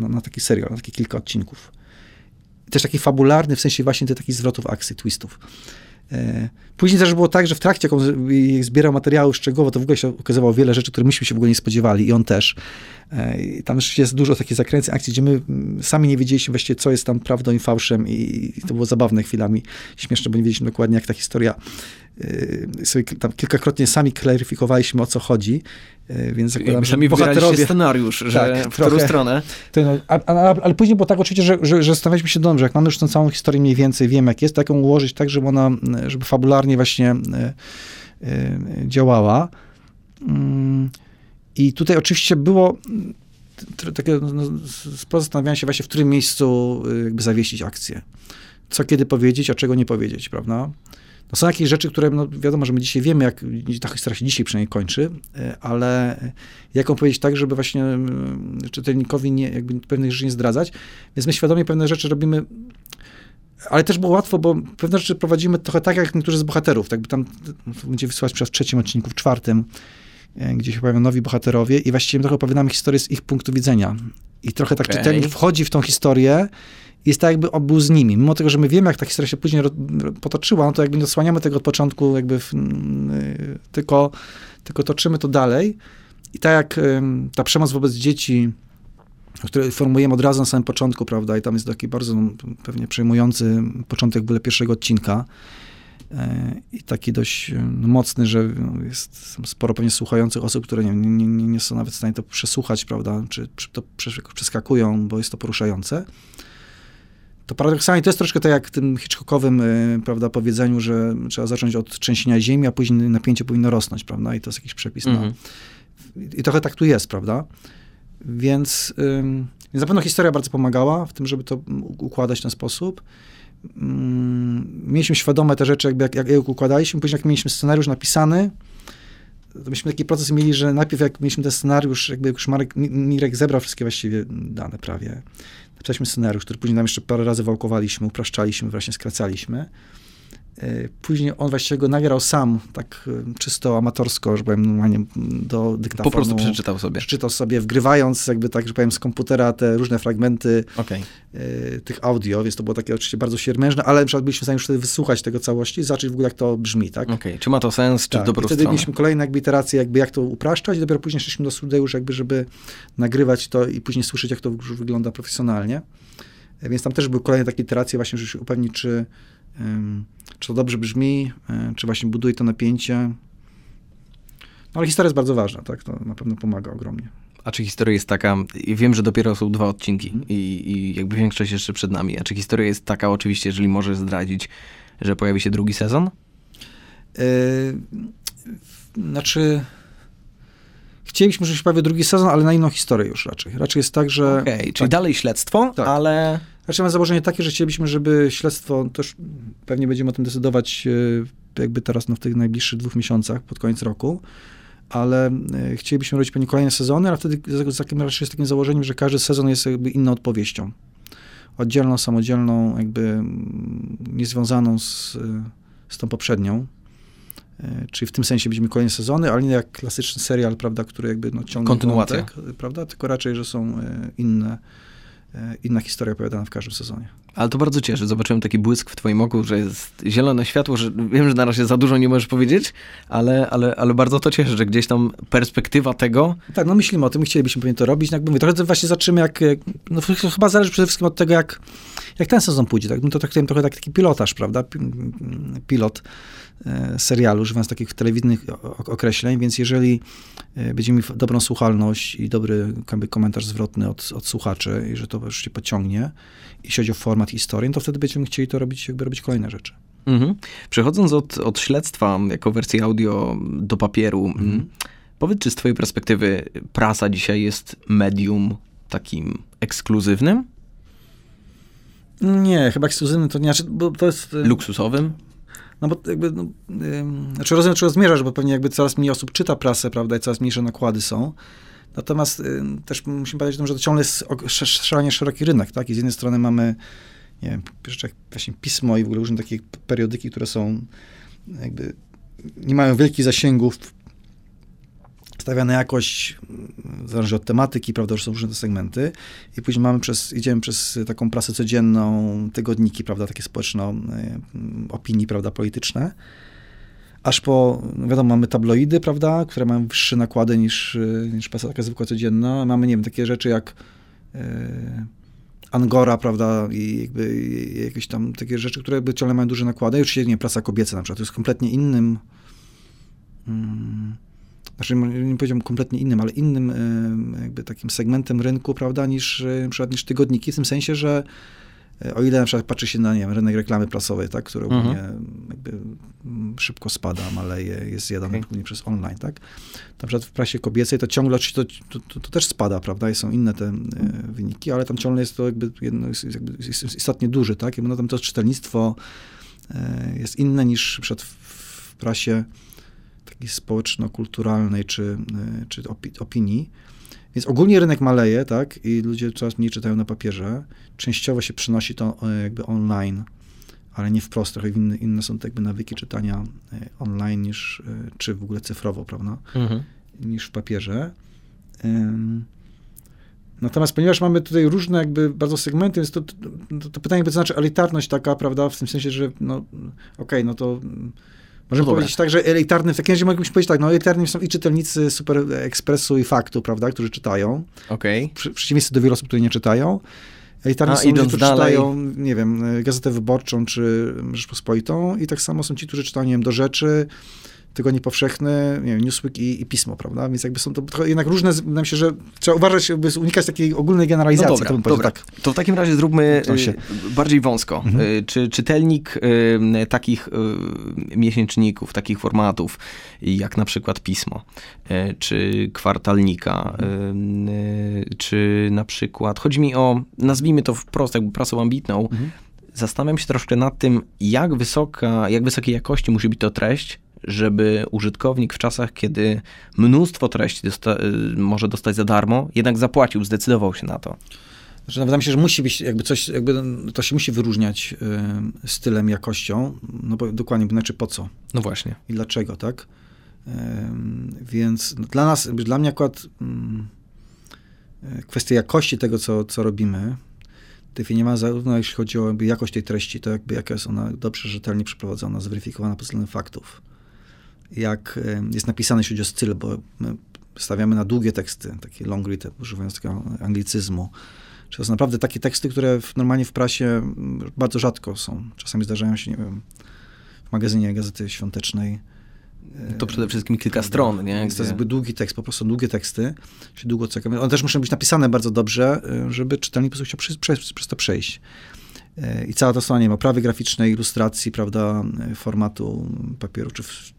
na, na taki serial, na takie kilka odcinków. Też taki fabularny, w sensie właśnie tych takich zwrotów akcji, twistów. E, później też było tak, że w trakcie, jak zbierał materiały szczegółowo, to w ogóle się okazywało wiele rzeczy, które myśmy się w ogóle nie spodziewali i on też. E, I tam jest dużo takich zakręceń akcji, gdzie my sami nie wiedzieliśmy właściwie, co jest tam prawdą i fałszem i to było zabawne chwilami, śmieszne, bo nie wiedzieliśmy dokładnie, jak ta historia sobie tam kilkakrotnie sami klaryfikowaliśmy, o co chodzi, y, więc zakładam, że bohaterowie... scenariusz, że tak, w którą stronę. To, no, a, a, ale później było tak oczywiście, że, że, że zastanawialiśmy się dobrze, jak mamy już tę całą historię mniej więcej, wiemy jak jest, tak ją ułożyć tak, żeby ona, żeby fabularnie właśnie y, y, działała. Mm, I tutaj oczywiście było takie no, sporo zastanawiania się właśnie, w którym miejscu jakby zawiesić akcję. Co kiedy powiedzieć, a czego nie powiedzieć, prawda? No są jakieś rzeczy, które, no wiadomo, że my dzisiaj wiemy, jak ta historia się dzisiaj przynajmniej kończy, e, ale jak ją powiedzieć tak, żeby właśnie mm, czytelnikowi nie, jakby pewnych rzeczy nie zdradzać. Więc my świadomie pewne rzeczy robimy ale też było łatwo, bo pewne rzeczy prowadzimy trochę tak, jak niektórzy z bohaterów. Tak by tam będzie wysłać przez w trzecim odcinku, w czwartym, e, gdzie się pojawią nowi bohaterowie i właściwie trochę opowiadamy historię z ich punktu widzenia. I trochę tak okay. czytelnik wchodzi w tą historię jest tak, jakby on był z nimi. Mimo tego, że my wiemy, jak ta historia się później potoczyła, no to jakby nie odsłaniamy tego od początku, jakby w, y, tylko, tylko toczymy to dalej. I tak jak ta przemoc wobec dzieci, które formujemy od razu na samym początku, prawda, i tam jest taki bardzo no, pewnie przejmujący początek w ogóle pierwszego odcinka, y, i taki dość no, mocny, że no, jest sporo pewnie słuchających osób, które nie, nie, nie są nawet w stanie to przesłuchać, prawda, czy, czy to przeskakują, bo jest to poruszające to paradoksalnie to jest troszkę tak jak w tym Hitchcockowym y, prawda, powiedzeniu, że trzeba zacząć od trzęsienia ziemi, a później napięcie powinno rosnąć, prawda? I to jest jakiś przepis mm -hmm. na... I trochę tak tu jest, prawda? Więc, ym, więc na pewno historia bardzo pomagała w tym, żeby to układać w ten sposób. Ym, mieliśmy świadome te rzeczy, jakby jak, jak je układaliśmy. Później jak mieliśmy scenariusz napisany, myśmy taki proces mieli, że najpierw jak mieliśmy ten scenariusz, jakby już Marek, Mirek zebrał wszystkie właściwie dane prawie, napisaliśmy scenariusz, który później nam jeszcze parę razy wałkowaliśmy, upraszczaliśmy, właśnie skracaliśmy. E, później on właściwie go nagrał sam, tak e, czysto amatorsko, że powiem, normalnie do dyktafonu. Po prostu przeczytał sobie. Przeczytał sobie, wgrywając jakby tak, że powiem, z komputera te różne fragmenty okay. tych audio, więc to było takie oczywiście bardzo siermężne, ale na przykład byliśmy w stanie już wtedy wysłuchać tego całości i zobaczyć w ogóle, jak to brzmi, tak? Okej, okay. czy ma to sens, czy tak. dobrą I wtedy stronę. mieliśmy kolejne jakby iteracje, jakby jak to upraszczać i dopiero później szliśmy do studia już jakby, żeby nagrywać to i później słyszeć, jak to już wygląda profesjonalnie. E, więc tam też były kolejne takie iteracje właśnie, żeby się upewnić, czy czy to dobrze brzmi, e, czy właśnie buduje to napięcie. No ale historia jest bardzo ważna, tak? To na pewno pomaga ogromnie. A czy historia jest taka, wiem, że dopiero są dwa odcinki mm. i, i, jakby większość jeszcze przed nami, a czy historia jest taka oczywiście, jeżeli możesz zdradzić, że pojawi się drugi sezon? Yy, znaczy, chcielibyśmy, żeby się pojawił drugi sezon, ale na inną historię już raczej. Raczej jest tak, że... Okej, okay, czyli tak, dalej śledztwo, tak. ale... Znaczy mam założenie takie, że chcielibyśmy, żeby śledztwo, też pewnie będziemy o tym decydować e, jakby teraz no, w tych najbliższych dwóch miesiącach, pod koniec roku, ale e, chcielibyśmy robić pewnie kolejne sezony, ale wtedy z takim, raczej z takim założeniem, że każdy sezon jest jakby inną odpowiedzią. Oddzielną, samodzielną, jakby mm, niezwiązaną z, z tą poprzednią. E, czyli w tym sensie będziemy kolejne sezony, ale nie jak klasyczny serial, prawda, który jakby no, ciągnie Kontynuacja. Wątek, prawda, tylko raczej, że są inne inna historia opowiadana w każdym sezonie. Ale to bardzo cieszy. Zobaczyłem taki błysk w twoim oku, że jest zielone światło, że wiem, że na razie za dużo nie możesz powiedzieć, ale, ale, ale bardzo to cieszy, że gdzieś tam perspektywa tego... Tak, no myślimy o tym, chcielibyśmy pewnie to robić. No, jak mówię, trochę właśnie zaczymy, jak, no chyba zależy przede wszystkim od tego, jak, jak ten sezon pójdzie. Tak? No to traktujemy trochę tak, taki pilotaż, prawda? Pilot E, serialu, używając takich telewizyjnych określeń, więc jeżeli e, będziemy mieli dobrą słuchalność i dobry komentarz zwrotny od, od słuchaczy i że to się pociągnie, jeśli chodzi o format historii, to wtedy będziemy chcieli to robić, jakby robić kolejne rzeczy. Mhm. Przechodząc od, od śledztwa jako wersji audio do papieru, mhm. powiedz, czy z twojej perspektywy prasa dzisiaj jest medium takim ekskluzywnym? Nie, chyba ekskluzywnym to nie, znaczy, bo to jest... Luksusowym? No bo jakby, no, yy, znaczy rozumiem, czego zmierzasz, bo pewnie jakby coraz mniej osób czyta prasę, prawda, i coraz mniejsze nakłady są. Natomiast też musimy pamiętać o tym, że to ciągle jest szalenie szeroki rynek, tak? I z jednej strony mamy, nie wiem, jak właśnie pismo i w ogóle różne takie periodyki, które są jakby, nie mają wielkich zasięgów stawiane jakoś, zależy od tematyki, prawda, że są różne segmenty. I później mamy przez, idziemy przez taką prasę codzienną, tygodniki, prawda, takie społeczno e, opinii, prawda, polityczne, aż po, no wiadomo, mamy tabloidy, prawda, które mają wyższe nakłady niż, e, niż prasa taka zwykła codzienna, mamy, nie wiem, takie rzeczy jak e, Angora, prawda, i jakby jakieś tam takie rzeczy, które by ciągle mają duże nakłady, i oczywiście, nie prasa kobieca na przykład, to jest kompletnie innym hmm, znaczy nie powiedziałbym kompletnie innym, ale innym e, jakby takim segmentem rynku, prawda, niż, e, na przykład, niż tygodniki, w tym sensie, że e, o ile na przykład patrzy się na, nie wiem, rynek reklamy prasowej, tak, który mhm. ogólnie jakby mm, szybko spada, maleje, jest zjadany okay. głównie przez online, tak, na przykład w prasie kobiecej to ciągle to, to, to, to, też spada, prawda, i są inne te wyniki, ale tam ciągle jest to jakby, jedno, jest, jakby jest istotnie duży, tak, i no tam to czytelnictwo jest inne niż przed w prasie takiej społeczno-kulturalnej czy, e, czy opinii. Więc ogólnie rynek maleje, tak, i ludzie coraz mniej czytają na papierze. Częściowo się przenosi to e, jakby online, ale nie wprost, trochę inne, inne są te jakby nawyki czytania e, online niż, czy w ogóle cyfrowo, prawda, mhm. niż w papierze. Natomiast ponieważ mamy tutaj różne jakby bardzo segmenty, więc to, to, to pytanie to znaczy elitarność taka, prawda, w tym sensie, że no okej, okay, no to Możemy no powiedzieć tak, że elitarny, w takim razie moglibyśmy powiedzieć tak, no elitarni są i czytelnicy Super Expressu i Faktu, prawda, którzy czytają. Okej. Okay. W przeciwieństwie do wielu osób, które nie czytają. Elitarni A, są ludzie, którzy dalej. czytają, nie wiem, Gazetę Wyborczą czy Rzeczpospolitą i tak samo są ci, którzy czytają, nie wiem, do rzeczy, Tygodnie Powszechny, nie wiem, Newsweek i, i, Pismo, prawda? Więc jakby są to jednak różne, mi się, że trzeba uważać, by unikać takiej ogólnej generalizacji. No dobra, to, dobra. Tak. to w takim razie zróbmy y, bardziej wąsko. Mhm. Y, czy czytelnik y, takich miesięczników, takich formatów, jak na przykład Pismo, czy kwartalnika, mhm. czy na przykład, chodzi mi o, nazwijmy to wprost, jakby prasą ambitną, mhm zastanawiam się troszkę nad tym, jak wysoka, jak wysokiej jakości musi być to treść, żeby użytkownik w czasach, kiedy mnóstwo treści dosta może dostać za darmo, jednak zapłacił, zdecydował się na to? Znaczy, no, wydaje mi się, że musi być jakby coś, jakby to się musi wyróżniać y, stylem, jakością, no bo dokładnie, znaczy po co? No właśnie. I dlaczego, tak? Y, więc no, dla nas, dla mnie akurat y, kwestia jakości tego, co, co robimy, ma zarówno jeśli chodzi o jakość tej treści, to jakby jaka jest ona dobrze, rzetelnie przeprowadzona, zweryfikowana pod względem faktów. Jak jest napisane, jeśli chodzi o styl, bo my stawiamy na długie teksty, takie long read, używając takiego anglicyzmu, czy to są naprawdę takie teksty, które w, normalnie w prasie bardzo rzadko są. Czasami zdarzają się, nie wiem, w magazynie Gazety Świątecznej. To przede wszystkim kilka stron, nie? Gdzie... To jest zbyt długi tekst, po prostu długie teksty, się długo czekamy. One też muszą być napisane bardzo dobrze, żeby czytelnik po prostu chciał przez, przez, przez to przejść. Y, I cała ta strona, nie wiem, oprawy graficznej, ilustracji, prawda, y, formatu papieru, czy w,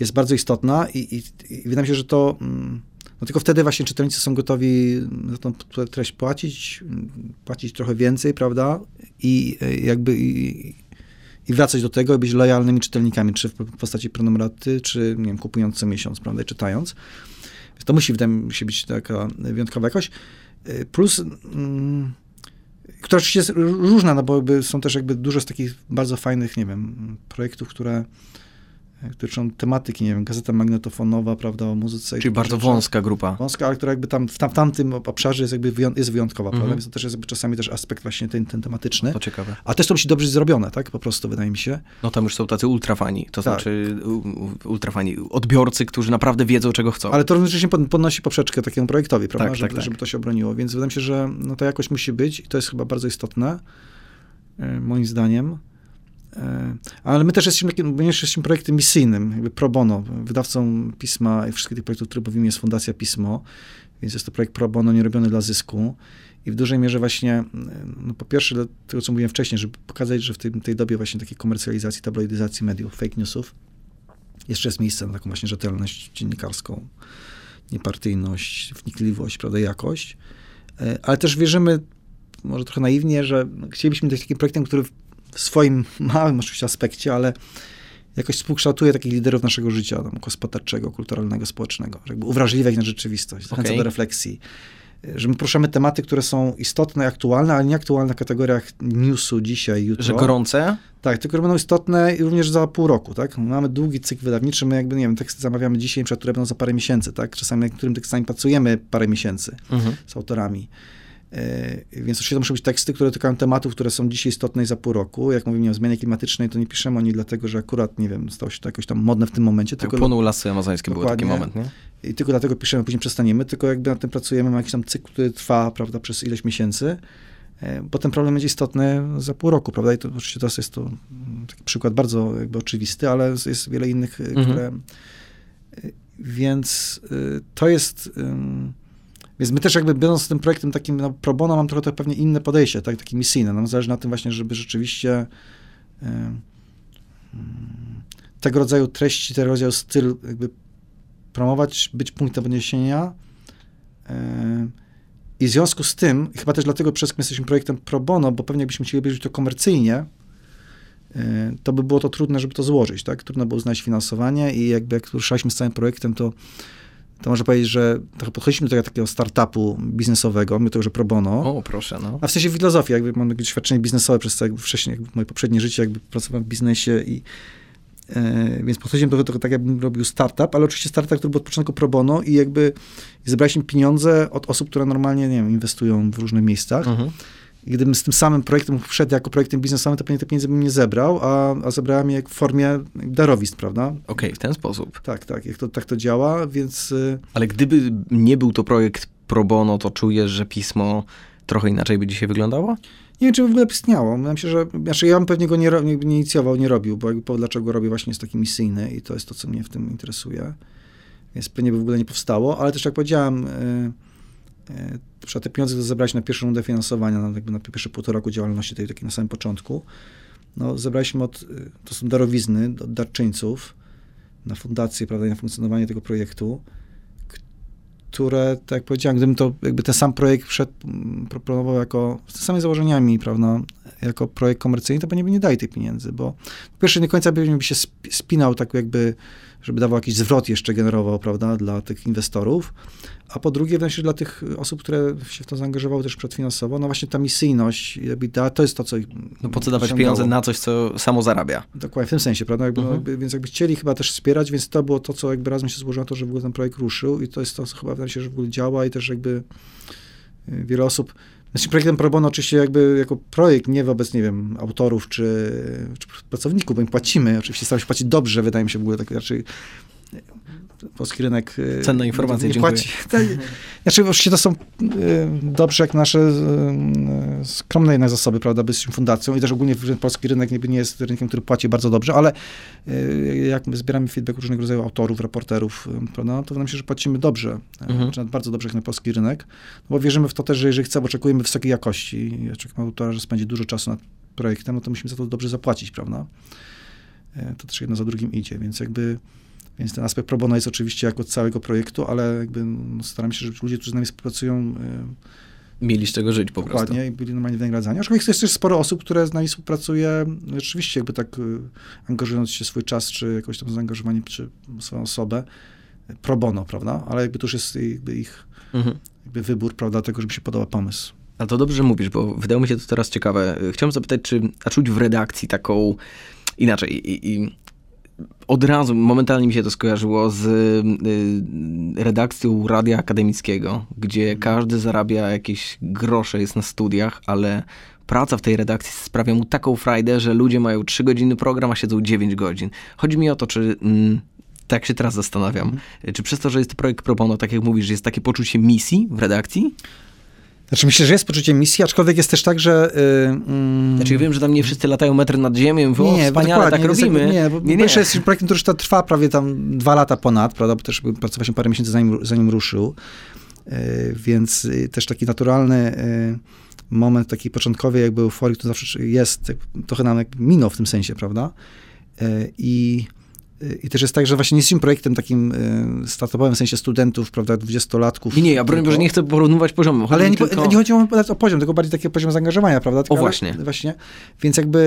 jest bardzo istotna i, i, i wydaje mi się, że to mm, no tylko wtedy właśnie czytelnicy są gotowi za tą treść płacić, płacić trochę więcej, prawda? I e, jakby i, i wracać do tego i być lojalnymi czytelnikami, czy w postaci prenumeraty, czy nie wiem, kupując co miesiąc, prawda, i czytając. To musi wydaje mi się być taka wyjątkowa jakość. E, plus, mm, która oczywiście jest różna, no bo są też jakby dużo z takich bardzo fajnych, nie wiem, projektów, które dotyczą tematyki, nie wiem, gazeta magnetofonowa, prawda, o muzyce. Czyli bardzo wąska grupa. Wąska, ale która jakby tam w, tam, w tamtym obszarze jest jakby wyjąt, jest wyjątkowa, mm -hmm. prawda, więc to też jest czasami też aspekt właśnie ten, ten tematyczny. To ciekawe. A też to musi dobrze zrobione, tak, po prostu, wydaje mi się. No tam już są tacy ultrafani, to tak. znaczy ultrafani, odbiorcy, którzy naprawdę wiedzą, czego chcą. Ale to równocześnie podnosi poprzeczkę takiemu projektowi, prawda, tak, żeby, tak, tak. żeby to się obroniło, więc wydaje mi się, że no, ta jakość musi być i to jest chyba bardzo istotne, e, moim zdaniem. E, ale my też jesteśmy, również jesteśmy projektem misyjnym, jakby pro bono. Wydawcą pisma i wszystkich tych projektów, które mówimy, jest Fundacja Pismo, więc jest to projekt pro bono, nie robiony dla zysku. I w dużej mierze właśnie, no po pierwsze, tego, co mówiłem wcześniej, żeby pokazać, że w tej, tej dobie właśnie takiej komercjalizacji, tabloidyzacji mediów, fake newsów, jeszcze jest miejsce na taką właśnie rzetelność dziennikarską, niepartyjność, wnikliwość, prawda, jakość. E, ale też wierzymy, może trochę naiwnie, że chcielibyśmy być takim projektem, który w swoim małym oczywiście aspekcie, ale jakoś współkształtuje takich liderów naszego życia, tam, gospodarczego, kulturalnego, społecznego, jakby uwrażliwiać na rzeczywistość, zachęca okay. do refleksji. Że my poruszamy tematy, które są istotne, aktualne, ale nie aktualne w kategoriach newsu dzisiaj, jutro. Że gorące? Tak, tylko będą istotne również za pół roku, tak? Mamy długi cykl wydawniczy, my jakby, nie wiem, teksty zamawiamy dzisiaj, które będą za parę miesięcy, tak? Czasami nad którym tekstami pracujemy parę miesięcy mhm. z autorami. E, więc oczywiście to muszą być teksty, które dotykają tematów, które są dzisiaj istotne i za pół roku. Jak mówimy o zmianie klimatycznej, to nie piszemy o niej dlatego, że akurat, nie wiem, stało się to jakoś tam modne w tym momencie. Tak, tylko płonął lasy amazońskie, był taki moment, nie? I tylko dlatego piszemy, później przestaniemy, tylko jakby nad tym pracujemy, mamy jakiś tam cykl, który trwa, prawda, przez ileś miesięcy. E, bo ten problem będzie istotny za pół roku, prawda? I to oczywiście teraz jest to mm, taki przykład bardzo jakby oczywisty, ale jest wiele innych, mhm. które... Więc to jest... Więc my też jakby będąc tym projektem takim no, pro bono, mam trochę pewnie inne podejście, tak, takie misyjne. Nam zależy na tym właśnie, żeby rzeczywiście y, tego rodzaju treści, tego rodzaju styl jakby promować, być punktem odniesienia. Y, I w związku z tym, chyba też dlatego przez my jesteśmy projektem pro bono, bo pewnie jakbyśmy chcieli robić to komercyjnie, to by było to trudne, żeby to złożyć, tak? Trudno było znaleźć finansowanie i jakby jak ruszaliśmy z całym projektem, to to można powiedzieć, że trochę podchodziliśmy do takiego startupu biznesowego, my to już pro bono. O, proszę, no. A w sensie filozofii, jakby mam doświadczenie biznesowe przez to, jakby wcześniej, jakby moje poprzednie życie, jakby pracowałem w biznesie i e, więc podchodziłem do tego tak, jakbym robił startup, ale oczywiście startup, który był od początku pro bono i jakby zebraliśmy pieniądze od osób, które normalnie, nie wiem, inwestują w różnych miejscach. Mhm. I gdybym z tym samym projektem wszedł jako projektem biznesowym, to pewnie te pieniądze bym nie zebrał, a, a zebrałem je w formie darowizn, prawda? Okej, okay, w ten sposób. Tak, tak, jak to, tak to działa, więc... Y, Ale gdyby nie był to projekt pro bono, to czujesz, że pismo trochę inaczej by dzisiaj wyglądało? Nie wiem, czy by w ogóle istniało. Myślę, że znaczy ja bym pewnie go nie, nie, nie inicjował, nie robił, bo jakby powód, dlaczego go robię, właśnie jest taki misyjny i to jest to, co mnie w tym interesuje. Więc pewnie by w ogóle nie powstało, ale też jak powiedziałem... Yy, Trzeba te pieniądze zebrać na pierwszą rundę finansowania, na, jakby na pierwsze półtora roku działalności, tej takiej na samym początku. No, zebraliśmy od, y, to są darowizny od darczyńców na fundację, prawda, na funkcjonowanie tego projektu, które, tak jak powiedziałem, gdybym to jakby ten sam projekt przed, proponował jako, z tymi samymi założeniami, prawda, jako projekt komercyjny, to pewnie by nie dali tych pieniędzy, bo po pierwsze nie końca by się spinał tak jakby, żeby dawał jakiś zwrot jeszcze generował, prawda, dla tych inwestorów, a po drugie, wręcz dla tych osób, które się w to zaangażowały też przedfinansowo, no właśnie ta misyjność, to jest to, co ich No po co dawać pieniądze na coś, co samo zarabia. Dokładnie, w tym sensie, prawda? Jakby, no, mhm. no, jakby, więc jakby chcieli chyba też wspierać, więc to było to, co jakby razem się złożyło to, że w ogóle ten projekt ruszył i to jest to, co chyba wydaje się, że w ogóle działa i też jakby y, wiele osób znaczy projektem pro bono oczywiście jakby jako projekt, nie wobec, nie wiem, autorów czy, czy pracowników, bo im płacimy. Oczywiście staramy się płacić dobrze, wydaje mi się w ogóle tak raczej polski rynek... E, Cenna informacja, nie dziękuję. Płaci. [LAUGHS] Tak, znaczy oczywiście to są e, dobrze jak nasze e, skromne jednak zasoby, prawda, by fundacją i też ogólnie polski rynek nie, jest rynkiem, który płaci bardzo dobrze, ale jak my zbieramy feedback różnego rodzaju autorów, reporterów, prawda, to wydaje mi się, że płacimy dobrze, mhm. czy bardzo dobrze jak na polski rynek, bo wierzymy w to też, że jeżeli chcemy, oczekujemy wysokiej jakości, ja czekam autora, że spędzi dużo czasu nad projektem, no to musimy za to dobrze zapłacić, prawda. To też jedno za drugim idzie, więc jakby więc ten aspekt pro bono jest oczywiście jako całego projektu, ale jakby no, staram się, żeby ludzie, którzy z nami współpracują, e, mieli z czego żyć po Dokładnie, prostu. Dokładnie, i byli normalnie wynagradzani. Aczkolwiek jest też sporo osób, które z nami współpracuje, rzeczywiście jakby tak e, angażując się swój czas, czy jakoś tam zaangażowanie, czy swoją osobę, pro bono, prawda? Ale jakby to już jest ich mhm. jakby wybór, prawda, tego, żeby się podoba pomysł. A to dobrze mówisz, bo wydało mi się to teraz ciekawe. Chciałem zapytać, czy a czuć w redakcji taką inaczej i, i od razu, momentalnie mi się to skojarzyło z y, redakcją Radia Akademickiego, gdzie mhm. każdy zarabia jakieś grosze, jest na studiach, ale praca w tej redakcji sprawia mu taką frajdę, że ludzie mają 3 godziny program, a siedzą 9 godzin. Chodzi mi o to, czy... Mm, tak się teraz zastanawiam. Mhm. Czy przez to, że jest projekt pro bono, tak jak mówisz, jest takie poczucie misji w redakcji? Znaczy myślę, że jest poczucie misji, aczkolwiek jest też tak, że... Yy, mm, znaczy wiem, że tam nie wszyscy latają metr nad ziemią, bo nie, wspaniale, tak robimy. Nie, bo nie, nie. jest projektem, który już trwa prawie tam dwa lata ponad, prawda, bo też pracowaliśmy parę miesięcy zanim, zanim ruszył, yy, więc yy, też taki naturalny y, moment takiej początkowej jakby euforii, to zawsze jest, trochę nam minął w tym sensie, prawda, y, i i też jest tak, że właśnie nie jesteśmy projektem takim y, startupowym, w sensie studentów, prawda, dwudziestolatków. Nie, nie, ja broń Boże nie chcę porównywać poziomów. Ale nie, tylko... nie chodzi o poziom, tylko bardziej taki poziom zaangażowania, prawda? Tylko, o właśnie. Ale, właśnie. Więc jakby,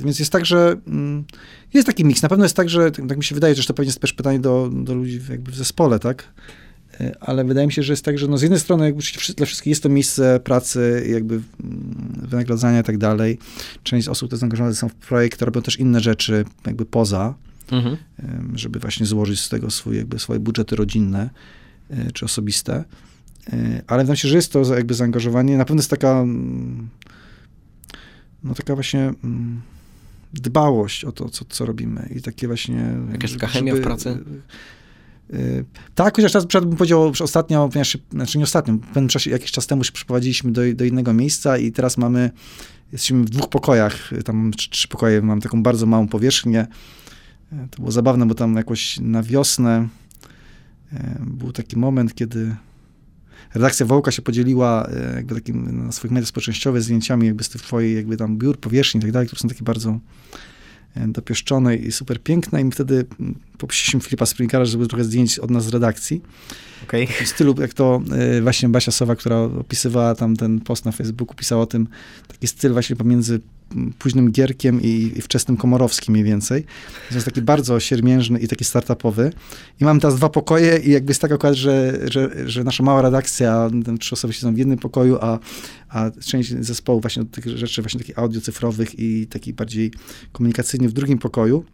y, więc jest tak, że y, jest taki miks. Na pewno jest tak, że, tak mi się wydaje, że to pewnie jest też pytanie do, do ludzi jakby w zespole, tak? Y, ale wydaje mi się, że jest tak, że no z jednej strony jakby dla wszystkich jest to miejsce pracy, jakby mm, wynagradzania i tak dalej. Część osób, które zaangażowane są w projekt, robią też inne rzeczy jakby poza mhm. żeby właśnie złożyć z tego swój, jakby swoje budżety rodzinne e, czy osobiste. E, ale wydaje mi się, że jest to jakby zaangażowanie. Na pewno jest taka mm, no taka właśnie mm, dbałość o to, co, co robimy i takie właśnie... Jakaś taka chemia w pracy? E, tak, chociaż teraz bym powiedział, że ostatnio, ponieważ, znaczy nie ostatnio, w pewnym czasie, jakiś czas temu się przeprowadziliśmy do, do innego miejsca i teraz mamy, jesteśmy w dwóch pokojach, tam trzy, trzy pokoje, mam taką bardzo małą powierzchnię, to było zabawne, bo tam jakoś na wiosnę e, był taki moment, kiedy redakcja Wołka się podzieliła e, jakby takim na swoich mediach społecznościowych zdjęciami jakby z tych twojej jakby tam biur, powierzchni i tak dalej, które są takie bardzo dopieszczone i super piękne i my wtedy poprosiliśmy Filipa Springera, żeby trochę zdjęć od nas z redakcji. Okay. W stylu, jak to właśnie Basia Sowa, która opisywała tam ten post na Facebooku, pisała o tym, taki styl właśnie pomiędzy późnym Gierkiem i, i wczesnym Komorowskim mniej więcej. To jest taki bardzo siermiężny i taki startupowy. I mam teraz dwa pokoje i jakby jest tak akurat, że, że, że nasza mała redakcja, trzy osoby siedzą w jednym pokoju, a, a część zespołu właśnie do tych rzeczy właśnie takich audio cyfrowych i takich bardziej komunikacyjnych w drugim pokoju.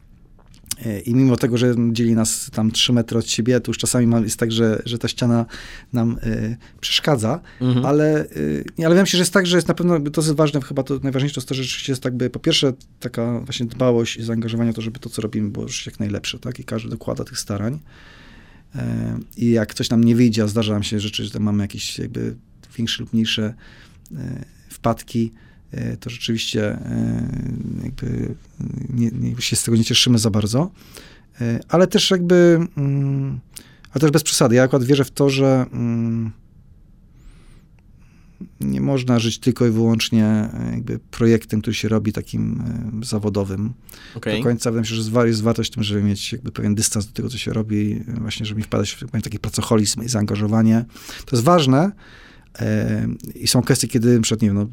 E, I mimo tego, że dzieli nas tam 3 metry od siebie, to już czasami jest tak, że, że ta ściana nam y, przeszkadza, mhm. ale, y, ale wiem się, że jest tak, że jest na pewno, to jest ważne, chyba to najważniejsze to jest to, że rzeczywiście jest jakby, po pierwsze taka właśnie dbałość i zaangażowanie w to, żeby to, co robimy, było już jak najlepsze, tak? I każdy dokłada tych starań. Y, I jak coś nam nie wyjdzie, a zdarza nam się rzeczy, że mamy jakieś jakby większe lub mniejsze wpadki, to rzeczywiście e, jakby nie, nie, się z tego nie cieszymy za bardzo. E, ale też jakby, mm, ale też bez przesady. Ja akurat wierzę w to, że mm, nie można żyć tylko i wyłącznie jakby projektem, który się robi takim zawodowym. Okay. Do końca wydaje mi się, że jest wartość w tym, żeby mieć jakby pewien dystans do tego, co się robi, właśnie, żeby nie wpadać w taki pracoholizm i zaangażowanie. To jest ważne, i są kwestie, kiedy przed, nie wiem, no,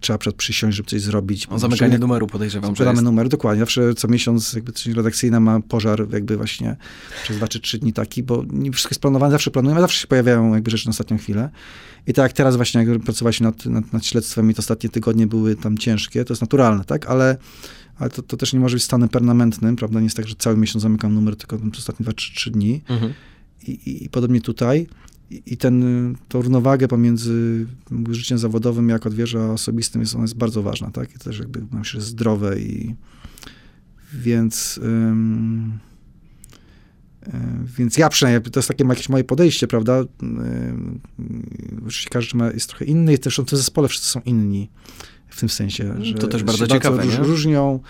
trzeba przed przysiąść, żeby coś zrobić. O zamykanie numeru podejrzewam, Sprzedamy numer, dokładnie. Zawsze co miesiąc jakby coś redakcyjna ma pożar jakby właśnie przez dwa czy trzy dni taki, bo nie wszystko jest planowane, zawsze planujemy, zawsze się pojawiają jakby rzeczy na ostatnią chwilę. I tak jak teraz właśnie, jak pracowaliśmy nad, nad, nad śledztwem i te ostatnie tygodnie były tam ciężkie, to jest naturalne, tak? Ale ale to, to też nie może być stanem permanentnym, prawda? Nie jest tak, że cały miesiąc zamykam numer, tylko tam ostatnie dwa czy trzy dni. Mhm. I, I podobnie tutaj i ten, tą równowagę pomiędzy życiem zawodowym jak odwierza osobistym jest, ona jest bardzo ważna, tak? I też jakby mam się zdrowe i więc ym, więc ja przynajmniej, to jest takie jakieś moje podejście, prawda? Oczywiście każdy ma, jest trochę inny i też w tym zespole wszyscy są inni w tym sensie, że to też bardzo ciekawe, bardzo różnią.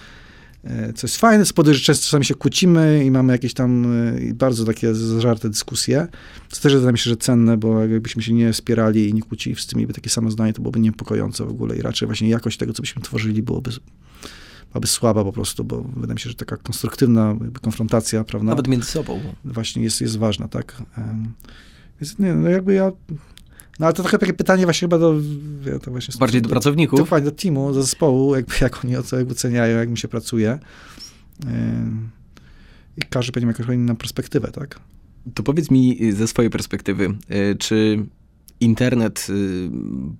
Co jest fajne, spowodować, że często czasami się kłócimy i mamy jakieś tam e, bardzo takie zażarte dyskusje. To też wydaje mi się, że cenne, bo jakbyśmy się nie wspierali i nie kłócili, wszyscy mieliby takie samo zdanie, to byłoby niepokojące w ogóle i raczej właśnie jakość tego, co byśmy tworzyli, byłoby byłaby słaba po prostu, bo wydaje mi się, że taka konstruktywna konfrontacja, prawda? Nawet między sobą. Właśnie jest, jest ważna, tak? Więc nie, no jakby ja no ale to trochę takie pytanie właśnie chyba do... Ja to właśnie Bardziej do, do pracowników? Dokładnie, do teamu, do zespołu, jakby, jak oni oceniają, jak mi się pracuje. I każdy będzie miał jakąś inną perspektywę, tak? To powiedz mi ze swojej perspektywy, y, czy internet y,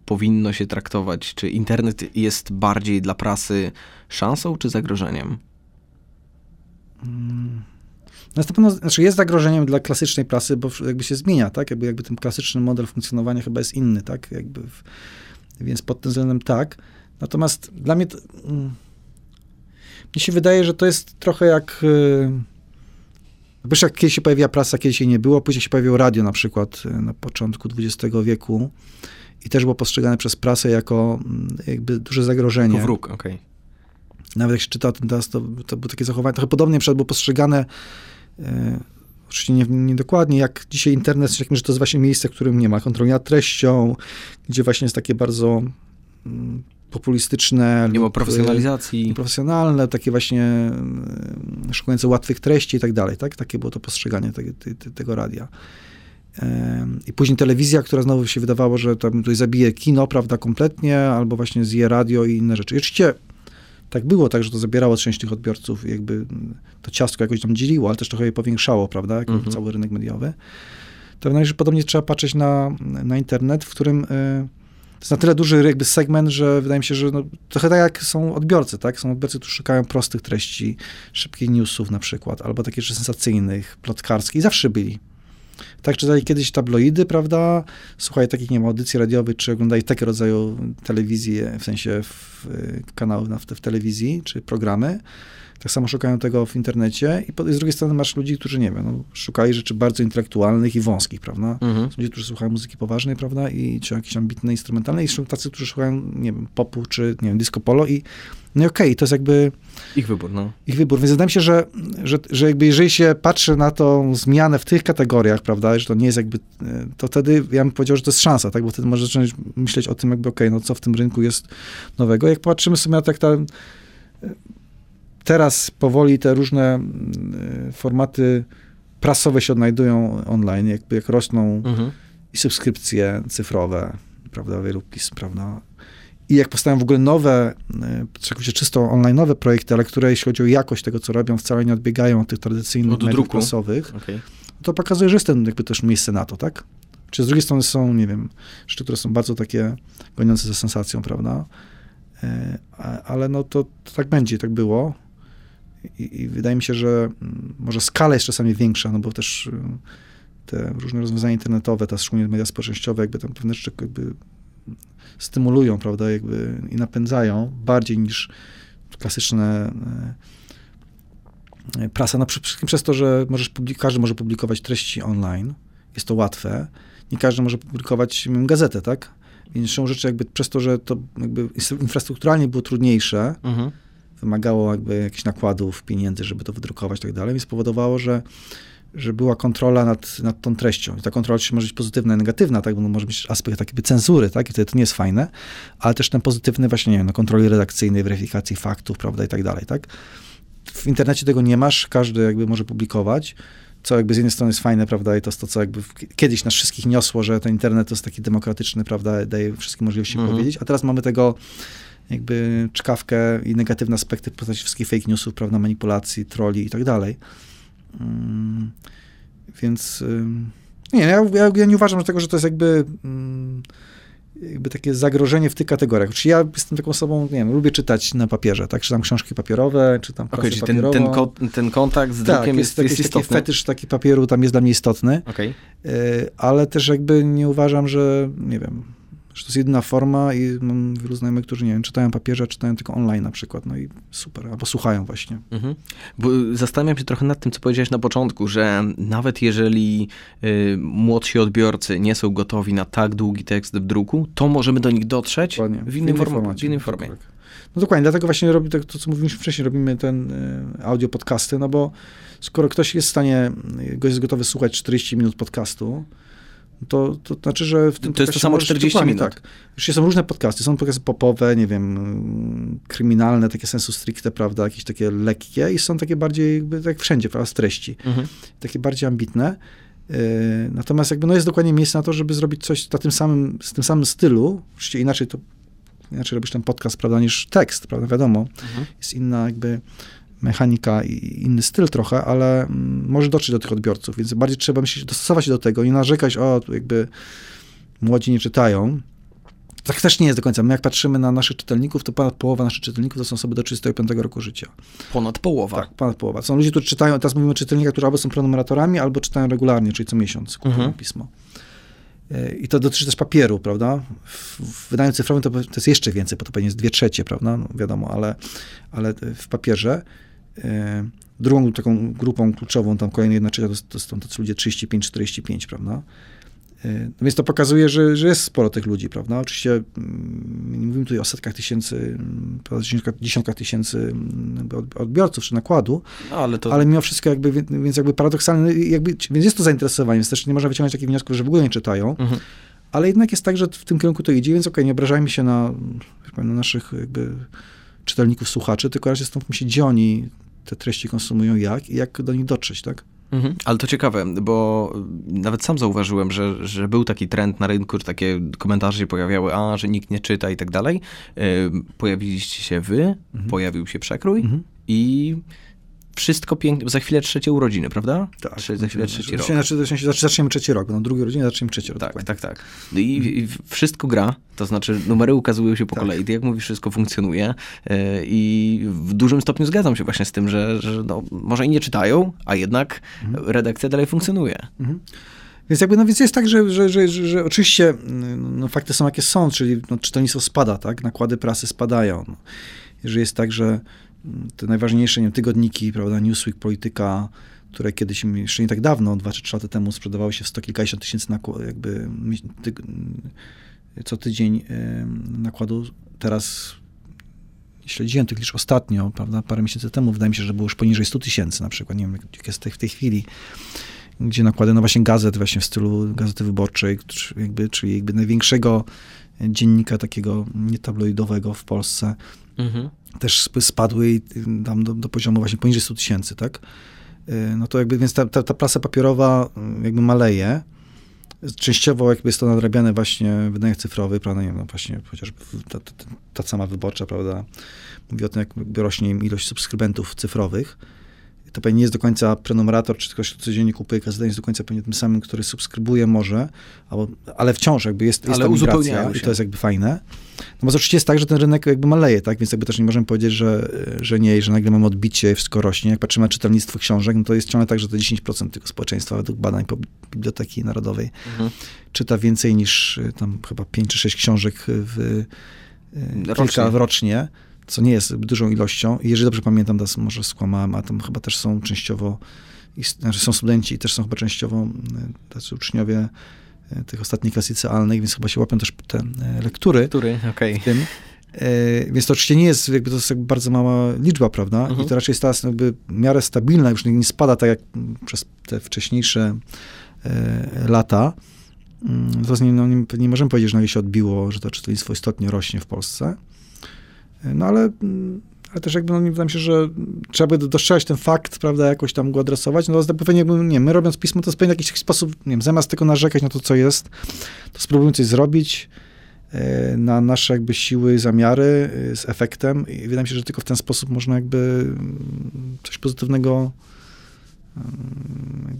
powinno się traktować, czy internet jest bardziej dla prasy szansą czy zagrożeniem? Hmm. Jest, to pewno, znaczy jest zagrożeniem dla klasycznej prasy, bo jakby się zmienia, tak? Jakby, jakby ten klasyczny model funkcjonowania chyba jest inny, tak? Jakby w, więc pod tym względem tak. Natomiast dla mnie to, mm, mnie się wydaje, że to jest trochę jak yy, Wiesz, jak kiedyś się pojawiła prasa, kiedyś jej nie było, później się pojawiło radio na przykład y, na początku XX wieku i też było postrzegane przez prasę jako mm, jakby duże zagrożenie. Jako wróg, okej. Okay. Nawet jak się czyta o tym teraz, to, to było takie zachowanie, trochę podobnie było postrzegane oczywiście nie, niedokładnie, jak dzisiaj internet, że to jest właśnie miejsce, w którym nie ma kontroli nad treścią, gdzie właśnie jest takie bardzo mm, populistyczne. Nie ma profesjonalizacji. Profesjonalne, takie właśnie mm, szukające łatwych treści i tak dalej, tak? Takie było to postrzeganie te, te, tego radia. I później telewizja, która znowu się wydawało, że tam tutaj zabije kino, prawda, kompletnie, albo właśnie zje radio i inne rzeczy. I oczywiście tak było, tak, że to zabierało część tych odbiorców, jakby to ciastko jakoś tam dzieliło, ale też trochę je powiększało, prawda, jak mhm. cały rynek mediowy. To wydaje że podobnie trzeba patrzeć na, na internet, w którym y, to jest na tyle duży jakby segment, że wydaje mi się, że no, trochę tak jak są odbiorcy, tak? Są odbiorcy, którzy szukają prostych treści, szybkich newsów na przykład, albo takich sensacyjnych, plotkarskich, zawsze byli. Tak czytali kiedyś tabloidy, prawda? Słuchaj takich, nie wiem, audycji radiowych, czy oglądali takie rodzaju telewizji, w sensie w, kanałów w, w telewizji, czy programy. Tak samo szukają tego w internecie i, z drugiej strony masz ludzi, którzy, nie wiem, no, szukali rzeczy bardzo intelektualnych i wąskich, prawda? Mhm. Są ludzie, którzy słuchają muzyki poważnej, prawda? I czy jakieś ambitne, instrumentalne i są tacy, którzy słuchają, nie wiem, popu, czy, nie wiem, disco polo i no okej, okay, to jest jakby... Ich wybór, no. Ich wybór, więc wydaje mi się, że, że, że jakby jeżeli się patrzy na tą zmianę w tych kategoriach, prawda, że to nie jest jakby, to wtedy ja bym powiedział, że to jest szansa, tak, bo wtedy może zacząć myśleć o tym jakby, okej, okay, no co w tym rynku jest nowego. Jak patrzymy sobie na tak ta teraz powoli te różne mm, formaty prasowe się odnajdują online, jakby jak rosną mhm. i subskrypcje cyfrowe, prawda, wielu pism, prawda. I jak powstają w ogóle nowe, całkowicie czysto online'owe projekty, ale które jeśli chodzi o jakość tego, co robią, wcale nie odbiegają od tych tradycyjnych no mediów prasowych, okay. to pokazuje, że jest ten jakby też miejsce na to, tak? Czy z drugiej strony są, nie wiem, rzeczy, które są bardzo takie goniące za sensacją, prawda? E, ale no to, to tak będzie, tak było. I, I, wydaje mi się, że mm, może skala jest czasami większa, no bo też y, te różne rozwiązania internetowe, te szczególnie media społecznościowe, jakby tam pewne rzeczy jakby stymulują, prawda, jakby i napędzają bardziej niż klasyczne e, prasa. No przede wszystkim przez to, że możesz każdy może publikować treści online, jest to łatwe. Nie każdy może publikować gazetę, tak? Więc są rzeczy jakby przez to, że to jakby infrastrukturalnie było trudniejsze, mhm wymagało jakby jakichś nakładów, pieniędzy, żeby to wydrukować i tak dalej, i spowodowało, że że była kontrola nad, nad tą treścią. I ta kontrola oczywiście może być pozytywna i negatywna, tak, bo no może być aspekt takiej cenzury, tak, i wtedy to nie jest fajne, ale też ten pozytywny właśnie, nie wiem, no, kontroli redakcyjnej, weryfikacji faktów, prawda, i tak dalej, tak. W internecie tego nie masz, każdy jakby może publikować, co jakby z jednej strony jest fajne, prawda, i to jest to, co jakby kiedyś nas wszystkich niosło, że ten internet to jest taki demokratyczny, prawda, daje wszystkie możliwości mhm. powiedzieć, a teraz mamy tego jakby czkawkę i negatywne aspekty w postaci wszystkich fake newsów, prawda, manipulacji, troli i tak dalej. Mm, więc nie, ja, ja, ja, nie uważam że tego, że to jest jakby, mm, jakby takie zagrożenie w tych kategoriach. Czyli ja jestem taką osobą, nie wiem, lubię czytać na papierze, tak? Czytam książki papierowe, czytam okay, czyli ten, ten, ko ten, kontakt z tak, drukiem jest, jest, jest istotny. taki fetysz taki papieru tam jest dla mnie istotny. Okay. Ale też jakby nie uważam, że, nie wiem, że to jest jedyna forma i mam wielu znajomych, którzy, nie wiem, czytają papierze, czytają tylko online na przykład, no i super, albo słuchają właśnie. Mhm. Bo zastanawiam się trochę nad tym, co powiedziałeś na początku, że nawet jeżeli y, młodsi odbiorcy nie są gotowi na tak długi tekst w druku, to możemy do nich dotrzeć w, innym innej formacie. W innej formie. Tak. No dokładnie, dlatego właśnie robi to, to, co mówiliśmy wcześniej, robimy ten y, audio podcasty, no bo skoro ktoś jest w stanie, y, jest gotowy słuchać 40 minut podcastu, to, to znaczy, że w tym To jest to samo 40 minut. Tak. Już są różne podcasty. Są podcasty popowe, nie wiem, kryminalne, takie sensu stricte, prawda, jakieś takie lekkie i są takie bardziej, jakby, tak jak wszędzie, prawda, z treści. Mhm. Takie bardziej ambitne. Yy, natomiast jakby no jest dokładnie miejsce na to, żeby zrobić coś na tym samym, z tym samym stylu. Oczywiście inaczej to, inaczej robisz ten podcast, prawda, niż tekst, prawda, wiadomo. Mhm. Jest inna jakby mechanika i inny styl trochę, ale mm, może dotrzeć do tych odbiorców, więc bardziej trzeba myśleć, dostosować się do tego, nie narzekać, o, jakby młodzi nie czytają. Tak też nie jest do końca. My jak patrzymy na naszych czytelników, to ponad połowa naszych czytelników to są osoby do 35 roku życia. Ponad połowa? Tak, ponad połowa. Są ludzie, którzy czytają, teraz mówimy o czytelnikach, którzy albo są prenumeratorami, albo czytają regularnie, czyli co miesiąc kupują mhm. pismo. E, I to dotyczy też papieru, prawda? W wydaniu cyfrowym to, to jest jeszcze więcej, bo to pewnie jest dwie trzecie, prawda? No, wiadomo, ale, ale w papierze drugą taką grupą kluczową, tam kolejna jedna trzecia, to, to są tacy ludzie 35-45, prawda? E, no więc to pokazuje, że, że jest sporo tych ludzi, prawda? Oczywiście mm, nie mówimy tutaj o setkach tysięcy, dziesiątkach, dziesiątkach tysięcy mm, odbiorców czy nakładu, no, ale, to... ale mimo wszystko jakby, więc jakby paradoksalnie, jakby, więc jest to zainteresowanie, więc też nie można wyciągnąć takich wniosków, że w ogóle nie czytają, mhm. ale jednak jest tak, że w tym kierunku to idzie, więc okej, okay, nie obrażajmy się na, na naszych jakby czytelników, słuchaczy, tylko raczej zastanówmy się, gdzie oni te treści konsumują, jak i jak do nich dotrzeć, tak? Mhm. Ale to ciekawe, bo nawet sam zauważyłem, że, że był taki trend na rynku, że takie komentarze się pojawiały, a, że nikt nie czyta i tak dalej. Pojawiliście się wy, mhm. pojawił się przekrój mhm. i wszystko pięknie, za chwilę trzecie urodziny, prawda? Tak. za chwilę trzeci rok. Znaczy, znaczy, zaczniemy trzeci rok, no drugi urodziny, zaczniemy trzeci rok. Tak, tak, tak. No i, i, wszystko gra, to znaczy numery ukazują się po tak. kolei, jak mówisz, wszystko funkcjonuje yy, i w dużym stopniu zgadzam się właśnie z tym, że, że no, może i nie czytają, a jednak mhm. redakcja dalej funkcjonuje. Mhm. Więc jakby, no więc jest tak, że, że, że, że, że oczywiście no, fakty są jakie są, czyli no, czytelnictwo spada, tak? Nakłady prasy spadają. No. Jeżeli jest tak, że te najważniejsze nie wiem, tygodniki, prawda, Newsweek, Polityka, które kiedyś, jeszcze nie tak dawno, dwa czy trzy lata temu sprzedawały się w sto kilkadziesiąt tysięcy jakby ty, co tydzień nakładu. Teraz śledziłem tych liczb ostatnio, prawda, parę miesięcy temu, wydaje mi się, że było już poniżej 100 tysięcy na przykład, nie wiem, jak jest w tej chwili, gdzie nakłady, no właśnie gazet właśnie w stylu Gazety Wyborczej, jakby, czyli jakby największego dziennika takiego nietabloidowego w Polsce, mhm też spadły i tam do, do poziomu właśnie poniżej 100 tysięcy, tak? Y, no to jakby, więc ta, ta, ta prasa papierowa y, jakby maleje. Częściowo jakby jest to nadrabiane właśnie w wydaniach cyfrowych, prawda, nie wiem, no właśnie chociażby ta, ta, ta sama wyborcza, prawda, mówi o tym, jak rośnie im ilość subskrybentów cyfrowych to pewnie nie jest do końca prenumerator, czy ktoś, kto codziennie kupuje gazetę, nie jest do końca pewnie tym samym, który subskrybuje może, albo, ale wciąż jakby jest, jest ale ta migracja i to jest jakby fajne. No bo oczywiście jest tak, że ten rynek jakby maleje, tak, więc jakby też nie możemy powiedzieć, że, że nie, że nagle mamy odbicie, wszystko rośnie. Jak patrzymy na czytelnictwo książek, no to jest ciągle tak, że to 10% tego społeczeństwa według badań Biblioteki Narodowej mhm. czyta więcej niż tam chyba 5 czy 6 książek w, rocznie. kilka rocznie co nie jest dużą ilością. I jeżeli dobrze pamiętam, to może skłamałem, a tam chyba też są częściowo, znaczy są studenci i też są chyba częściowo e, tacy uczniowie tych ostatnich klas licealnych, więc chyba się łapią też te e, lektury. Lektury, okej. Okay. E, więc to oczywiście nie jest, jakby to jest jakby bardzo mała liczba, prawda? Mhm. I to raczej jest teraz jakby w miarę stabilna, już nie, nie spada tak jak przez te wcześniejsze e, lata. To mm, nie, no, nie, nie możemy powiedzieć, że nagle się odbiło, że to czytelnictwo istotnie rośnie w Polsce. E, no ale, mm, ale też jakby, no, wydaje mi się, że trzeba by dostrzegać ten fakt, prawda, jakoś tam go adresować. No to pewnie, nie my robiąc pismo, to w jakiś sposób, nie wiem, zamiast tylko narzekać na to, co jest, to spróbujmy coś zrobić, E, na nasze jakby siły, zamiary e, z efektem i wydaje mi się, że tylko w ten sposób można jakby mm, coś pozytywnego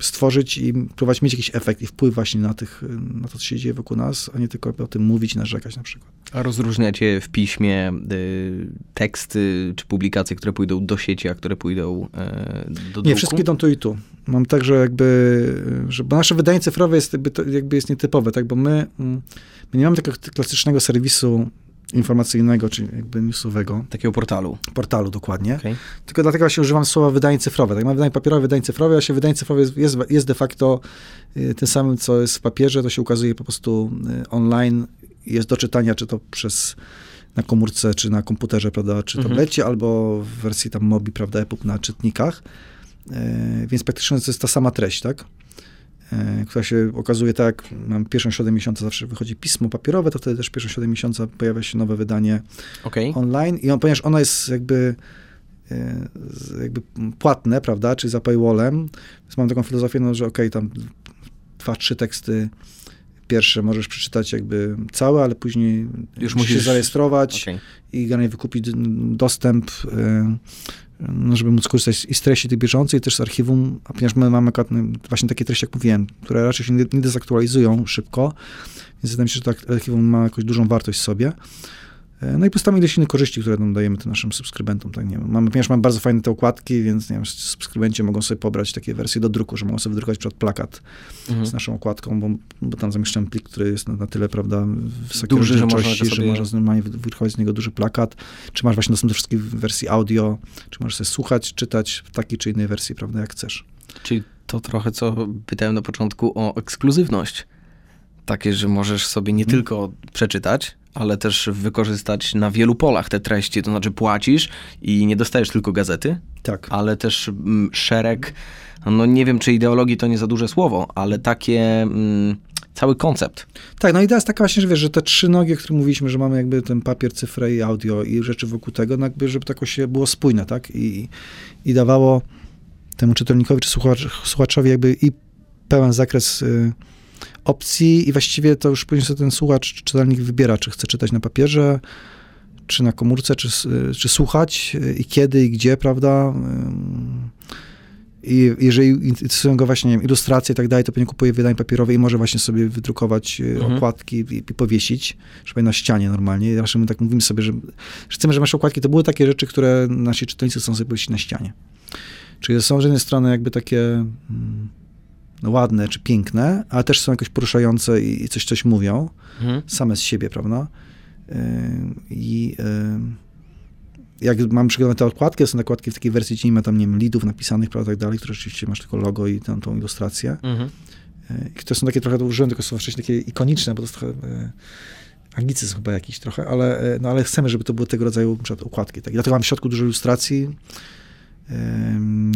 stworzyć i próbować mieć jakiś efekt i wpływ właśnie na, tych, na to, co się dzieje wokół nas, a nie tylko o tym mówić, narzekać na przykład. A rozróżniacie w piśmie y, teksty czy publikacje, które pójdą do sieci, a które pójdą y, do druku? Nie, wszystkie idą tu i tu. Mam także jakby, że bo nasze wydanie cyfrowe jest jakby, jakby jest nietypowe, tak, bo my... Mm, My nie mamy takiego klasycznego serwisu informacyjnego, czy jakby newsowego. Takiego portalu. Portalu, dokładnie. Okay. Tylko dlatego właśnie używam słowa wydanie cyfrowe. Tak, mam wydanie papierowe, wydanie cyfrowe, a się wydanie cyfrowe jest, jest, jest de facto y, tym samym, co jest w papierze, to się ukazuje po prostu y, online, jest do czytania, czy to przez na komórce, czy na komputerze, prawda, czy mhm. tablecie, albo w wersji tam mobi, prawda, EPUB na czytnikach. Y, więc praktycznie to jest ta sama treść, tak? E, która się okazuje tak, mam pierwszą środę miesiąca zawsze wychodzi pismo papierowe, to wtedy też pierwszą środę miesiąca pojawia się nowe wydanie okay. online i on, ponieważ ono jest jakby e, jakby płatne, prawda, czyli za paywallem, więc mam taką filozofię, no, że okej, okay, tam dwa, trzy teksty pierwsze możesz przeczytać jakby całe, ale później już musisz się zarejestrować okay. i generalnie wykupić dostęp e, żeby móc korzystać i z treści tych bieżącej, też z archiwum, a ponieważ my mamy właśnie takie treści, jak mówiłem, które raczej się nie, nie dezaktualizują szybko, więc wydaje mi się, że to archiwum ma jakąś dużą wartość w sobie. E, no i postawimy ileś innych korzyści, które nam dajemy tym naszym subskrybentom. Tak, nie wiem. Mamy, ponieważ mamy bardzo fajne te układki, więc nie wiem, subskrybenci mogą sobie pobrać takie wersje do druku, że mogą sobie wydrukować przykład plakat mhm. z naszą okładką, bo, bo tam zamieszczamy plik, który jest na, na tyle, prawda, wysokiej duży, że można, sobie... że można normalnie wydrukować z niego duży plakat. Czy masz właśnie dostęp do wszystkich wersji audio, czy możesz sobie słuchać, czytać w takiej czy innej wersji, prawda, jak chcesz. Czyli to trochę, co pytałem na początku o ekskluzywność. Takie, że możesz sobie nie hmm. tylko przeczytać, ale też wykorzystać na wielu polach te treści, to znaczy płacisz i nie dostajesz tylko gazety, tak. ale też mm, szereg, no nie wiem czy ideologii to nie za duże słowo, ale takie... Mm, cały koncept. Tak, no idea jest taka właśnie, że wiesz, że te trzy nogi, o których mówiliśmy, że mamy jakby ten papier, cyfrę i audio i rzeczy wokół tego, no jakby, żeby to jakoś było spójne, tak? I, i dawało temu czytelnikowi czy słuchacz, słuchaczowi jakby i pełen zakres y, opcji i właściwie to już później sobie ten słuchacz, czytelnik wybiera, czy chce czytać na papierze, czy na komórce, czy, czy słuchać i kiedy i gdzie, prawda? I jeżeli interesują go właśnie wiem, ilustracje i tak dalej, to pewnie kupuje wydanie papierowe i może właśnie sobie wydrukować e, mhm. okładki i, i, powiesić, żeby na ścianie normalnie. I my tak mówimy sobie, że, że chcemy, żeby nasze okładki to były takie rzeczy, które nasi czytelnicy chcą sobie powiesić na ścianie. Czyli są z jednej strony jakby takie... Hmm, ładne czy piękne, ale też są jakoś poruszające i, coś, coś mówią, mhm. same z siebie, prawda? Yy, I yy, jak mam przygotowane te okładki, są okładki w takiej wersji, gdzie nie ma tam, nie wiem, lidów napisanych, prawda, tak dalej, które oczywiście masz tylko logo i tam, tą ilustrację. Mhm. Yy, I to są takie trochę, to użyłem, tylko są wcześniej takie ikoniczne, bo to jest trochę anglicyzm chyba jakiś trochę, ale, no, ale chcemy, żeby to były tego rodzaju przykład, okładki. Tak. Dlatego mam w środku dużo ilustracji,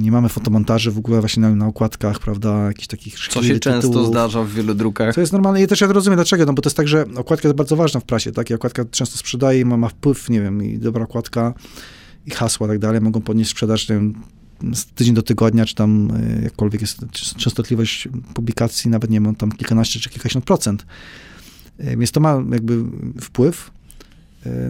nie mamy fotomontaży w ogóle właśnie na, na okładkach, prawda, jakichś takich Co się tytułów. często zdarza w wielu drukach. To jest normalne i też ja rozumiem dlaczego, no bo to jest tak, że okładka jest bardzo ważna w prasie, tak, i okładka często sprzedaje i ma, ma wpływ, nie wiem, i dobra okładka i hasła i tak dalej mogą podnieść sprzedaż, nie wiem, z tydzień do tygodnia, czy tam e, jakkolwiek jest częstotliwość publikacji, nawet nie wiem, tam kilkanaście czy kilkadziesiąt procent. Więc to ma jakby wpływ.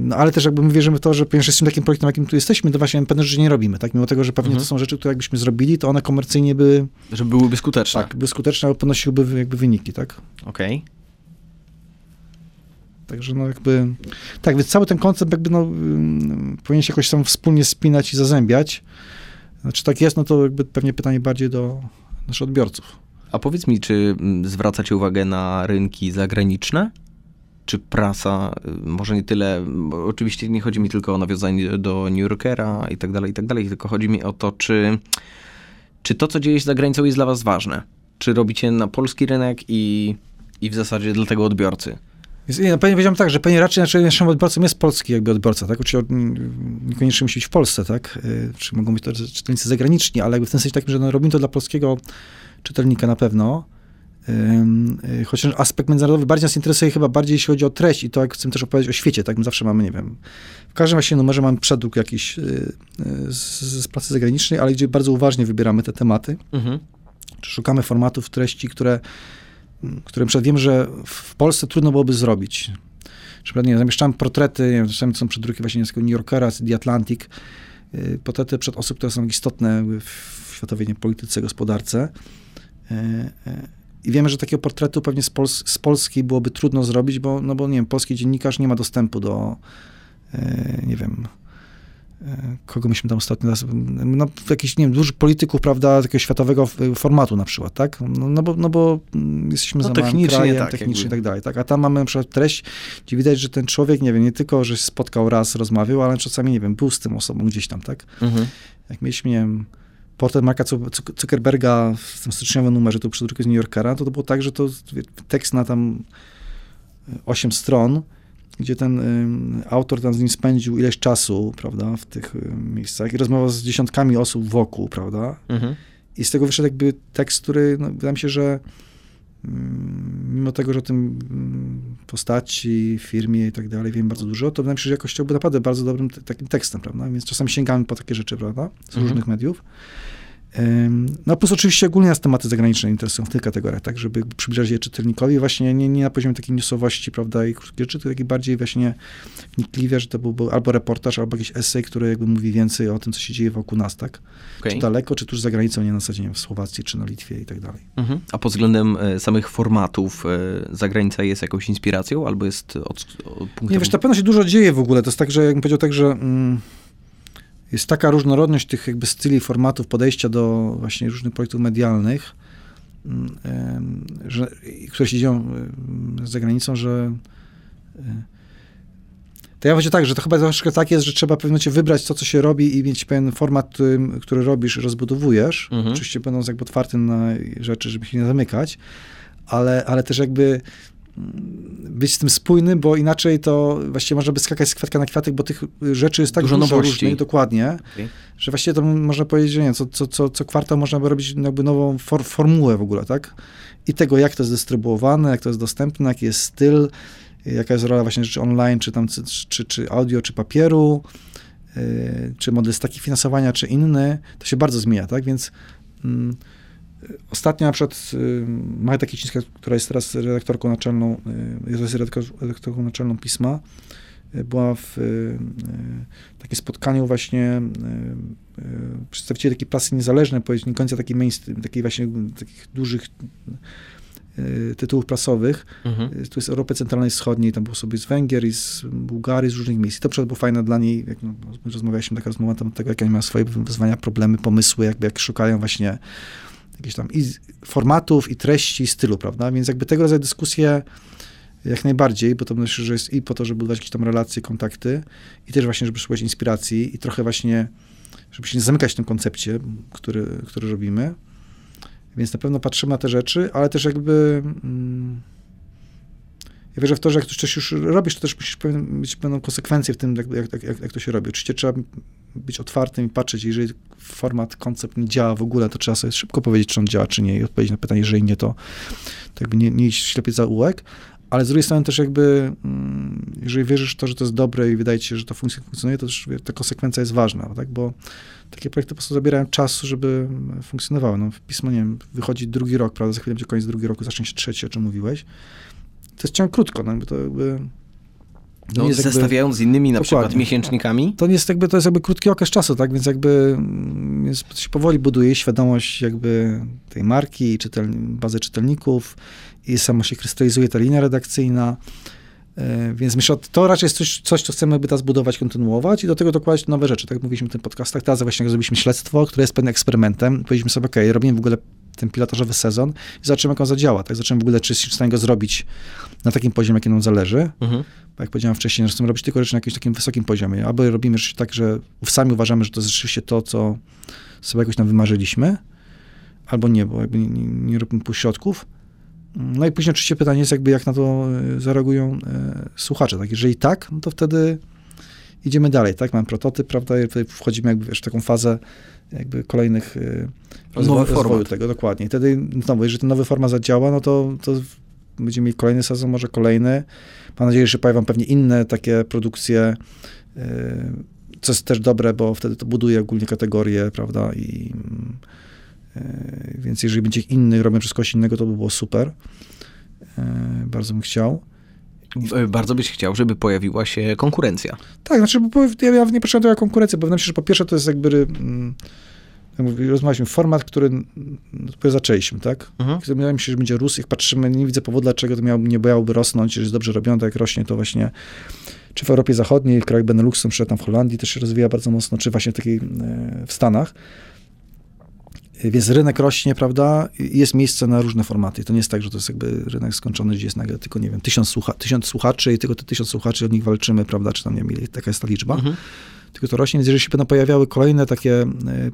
No ale też jakby my wierzymy w to, że ponieważ jesteśmy takim projektem, jakim tu jesteśmy, to właśnie pewne rzeczy nie robimy, tak? Mimo tego, że pewnie mhm. to są rzeczy, które jakbyśmy zrobili, to one komercyjnie by... Że byłyby skuteczne. Tak, by skuteczne, albo ponosiłyby jakby wyniki, tak? Okej. Okay. Także no jakby... Tak, więc cały ten koncept jakby no powinien się jakoś tam wspólnie spinać i zazębiać. Znaczy tak jest, no to jakby pewnie pytanie bardziej do naszych odbiorców. A powiedz mi, czy zwracacie uwagę na rynki zagraniczne? Czy prasa, y, może nie tyle, oczywiście nie chodzi mi tylko o nawiązanie do New Yorkera i tak dalej, i tak dalej, tylko chodzi mi o to, czy, czy to, co dzieje się za granicą jest dla was ważne? Czy robicie na polski rynek i, i w zasadzie dla tego odbiorcy? Nie, no, pewnie powiedziałem tak, że pewnie raczej naszym odbiorcą jest polski jakby odbiorca, tak? Oczywiście niekoniecznie musi być w Polsce, tak? Y, czy mogą być to czytelnicy zagraniczni, ale w tym sensie takim, że no, robimy to dla polskiego czytelnika na pewno. Y, chociaż aspekt międzynarodowy bardziej nas interesuje chyba bardziej jeśli chodzi o treść i to, jak chcemy też opowiedzieć o świecie, tak? My zawsze mamy, nie wiem, w każdym właśnie numerze mamy przedruk jakiś y, z, z pracy zagranicznej, ale gdzie bardzo uważnie wybieramy te tematy. Mhm. Czy szukamy formatów treści, które które przed wiem, że w Polsce trudno byłoby zrobić. Przykład, nie, zamieszczałem portrety, nie wiem, czasami są przedruki właśnie z New Yorkera, z The Atlantic, y, portrety przed osób, które są istotne w światowej nie, polityce, gospodarce. I wiemy, że takiego portretu pewnie z, Pols z Polski byłoby trudno zrobić, bo, no bo nie wiem, polski dziennikarz nie ma dostępu do, nie wiem, kogo myśmy tam ostatnio, no jakichś, nie wiem, dużych polityków, prawda, takiego światowego formatu na przykład, tak? No, no bo, no bo jesteśmy no, za technicznie, krajem, tak, technicznie i tak dalej, tak? A tam mamy na przykład treść, gdzie widać, że ten człowiek, nie wiem, nie tylko, że się spotkał raz, rozmawiał, ale czasami, nie wiem, był z tym osobą gdzieś tam, tak? Mhm. Jak mieliśmy, nie wiem, portret Marka Zuckerberga w tym styczniowym numerze, to przedruku z New Yorkera, to to było tak, że to tekst na tam 8 stron, gdzie ten y, autor tam z nim spędził ileś czasu, prawda, w tych y, miejscach i rozmawiał z dziesiątkami osób wokół, prawda. Mhm. I z tego wyszedł jakby tekst, który, no, wydaje mi się, że mm, mimo tego, że o tym mm, postaci, firmie i tak dalej wiem bardzo dużo, to wydaje mi się, że jakościowo był naprawdę bardzo dobrym takim tekstem, prawda? Więc czasami sięgamy po takie rzeczy, prawda? Z mhm. różnych mediów. No plus oczywiście ogólnie nas tematy zagraniczne interesują w tych kategoriach, tak, żeby przybliżać je czytelnikowi właśnie nie, nie na poziomie takiej newsowości, prawda, i krótkie rzeczy, tylko bardziej właśnie wnikliwie, że to był albo reportaż, albo jakiś esej, który jakby mówi więcej o tym, co się dzieje wokół nas, tak, okay. czy daleko, czy tuż za granicą, nie na zasadzie nie w Słowacji, czy na Litwie i tak dalej. Mhm. A pod względem e, samych formatów e, zagranica jest jakąś inspiracją, albo jest od, od punktu... Nie, wiesz, na pewno się dużo dzieje w ogóle, to jest tak, że jakbym powiedział tak, że... Mm, jest taka różnorodność tych jakby styli, formatów, podejścia do właśnie różnych projektów medialnych, mm, że, które się dzieją za granicą, że e, to ja powiedział tak, że to chyba troszkę tak jest, że trzeba w pewnym momencie wybrać to, co się robi i mieć pewien format, który, który robisz, rozbudowujesz. Mhm. Oczywiście będąc jakby otwartym na rzeczy, żeby się nie zamykać, ale, ale też jakby być z tym spójny, bo inaczej to właściwie można by skakać z kwiatka na kwiatek, bo tych rzeczy jest tak dużo, dużo różnych, dokładnie, okay. że właściwie to można powiedzieć, że nie, co, co, co, co kwartał można by robić jakby nową for, formułę w ogóle, tak? I tego, jak to jest dystrybuowane, jak to jest dostępne, jaki jest styl, jaka jest rola właśnie rzeczy online, czy tam, czy, czy audio, czy papieru, yy, czy model staki finansowania, czy inny, to się bardzo zmienia, tak? Więc... Yy, Ostatnio na przykład y, Magda Kicińska, która jest teraz redaktorką naczelną, y, jest redaktorką naczelną pisma, y, była w takim spotkaniu właśnie przedstawicieli takiej prasy niezależnej, powiedzmy, nie końca takiej takiej właśnie takich dużych tytułów prasowych. Mhm. Tu jest Europy Centralnej i Wschodniej, tam było sobie z Węgier i z Bułgarii, z różnych miejsc. I to było fajne dla niej, jak no, rozmawialiśmy, taka rozmowa tam tego, jak oni mają swoje wyzwania, problemy, pomysły, jakby jak szukają właśnie jakichś tam i formatów, i treści, i stylu, prawda? Więc jakby tego rodzaju dyskusje jak najbardziej, bo to myślę, że jest i po to, żeby budować jakieś tam relacje, kontakty, i też właśnie, żeby szukać inspiracji i trochę właśnie, żeby się nie zamykać w tym koncepcie, który, który robimy. Więc na pewno patrzymy na te rzeczy, ale też jakby... Mm, ja wierzę w to, że jak coś już robisz, to też musisz mieć pewną konsekwencję w tym, jak, jak, jak, jak to się robi. Oczywiście trzeba być otwartym i patrzeć, jeżeli format, koncept nie działa w ogóle, to trzeba sobie szybko powiedzieć, czy on działa, czy nie i odpowiedzieć na pytanie, jeżeli nie, to, to jakby nie, nie iść ślepie za ułek, ale z drugiej strony też jakby, mm, jeżeli wierzysz w to, że to jest dobre i wydaje ci się, że to funkcjonuje, to też ta konsekwencja jest ważna, tak? bo takie projekty po prostu zabierają czas, żeby funkcjonowały. No, pismo, nie wiem, wychodzi drugi rok, prawda, za chwilę będzie koniec drugi roku, zacznie się trzeci, o czym mówiłeś. To jest ciągle krótko, no, to jakby no, zestawiając z innymi na przykład miesięcznikami? To jest jakby, to jest jakby krótki okres czasu, tak, więc jakby mm, jest, się powoli buduje świadomość jakby tej marki, czytel, bazy czytelników i samo się krystalizuje ta linia redakcyjna, e, więc myślę, że to raczej jest coś, coś, co chcemy by teraz budować, kontynuować i do tego dokładać nowe rzeczy. Tak jak mówiliśmy w tym podcastach, teraz właśnie zrobiliśmy śledztwo, które jest pewnym eksperymentem. Powiedzieliśmy sobie, ok, robimy w ogóle ten pilotażowy sezon i zobaczymy, jak on zadziała. Tak? Zobaczymy w ogóle, czy jesteśmy w stanie go zrobić na takim poziomie, jaki nam zależy. Mhm. Bo jak powiedziałem wcześniej, że chcemy robić tylko rzeczy na jakimś takim wysokim poziomie. Albo robimy rzeczy tak, że sami uważamy, że to jest rzeczywiście to, co sobie jakoś nam wymarzyliśmy, albo nie, bo jakby nie, nie, nie robimy półśrodków. No i później oczywiście pytanie jest jakby, jak na to zareagują słuchacze. Tak? Jeżeli tak, no to wtedy idziemy dalej, tak? Mamy prototyp, prawda? I wchodzimy jakby wiesz, w taką fazę jakby kolejnych rozwoju, rozwoju tego, dokładnie. I wtedy, znowu, jeżeli ten nowy format zadziała, no to, to będziemy mieli kolejny sezon, może kolejny. Mam nadzieję, że pojawią pewnie inne takie produkcje, y, co jest też dobre, bo wtedy to buduje ogólnie kategorie, prawda, i y, więc jeżeli będzie inny, robią przez kogoś innego, to by było super. Y, bardzo bym chciał. Bardzo byś chciał, żeby pojawiła się konkurencja. Tak, znaczy, bo ja, ja nie to konkurencję, bo wydaje mi się, że po pierwsze to jest jakby mm, rozmawialiśmy, format, który dopiero zaczęliśmy, tak? Mhm. Wydaje mi się, że będzie rósł. Jak patrzymy, nie widzę powodu, dlaczego to miał, nie miałoby rosnąć, jeżeli jest dobrze robione, tak jak rośnie, to właśnie czy w Europie Zachodniej, w krajach Beneluxu, czy tam w Holandii też się rozwija bardzo mocno, czy właśnie takiej e, w Stanach. Więc rynek rośnie, prawda? Jest miejsce na różne formaty. To nie jest tak, że to jest jakby rynek skończony, gdzie jest nagle tylko, nie wiem, tysiąc, słucha tysiąc słuchaczy i tylko te tysiąc słuchaczy, od nich walczymy, prawda? Czy tam, nie wiem, taka jest ta liczba. Mhm tylko to rośnie, więc jeżeli się będą pojawiały kolejne takie e,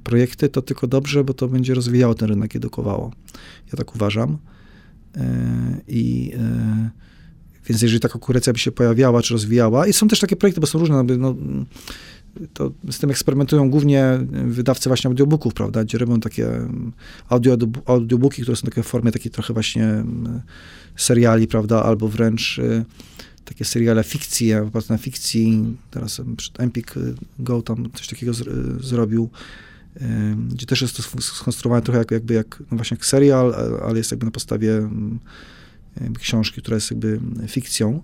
projekty, to tylko dobrze, bo to będzie rozwijało ten rynek, edukowało. Ja tak uważam. E, I e, więc jeżeli taka konkurencja by się pojawiała, czy rozwijała, i są też takie projekty, bo są różne, no, to z tym eksperymentują głównie wydawcy właśnie audiobooków, prawda, gdzie robią takie audio, audiobooki, które są takie w formie takiej trochę właśnie seriali, prawda, albo wręcz takie seriale fikcji, ja bardzo na fikcji, teraz przed Empik y, Go tam coś takiego z, y, zrobił, gdzie też jest to skonstruowane trochę jak, jakby jak, no właśnie jak serial, ale jest jakby na podstawie książki, która jest jakby fikcją.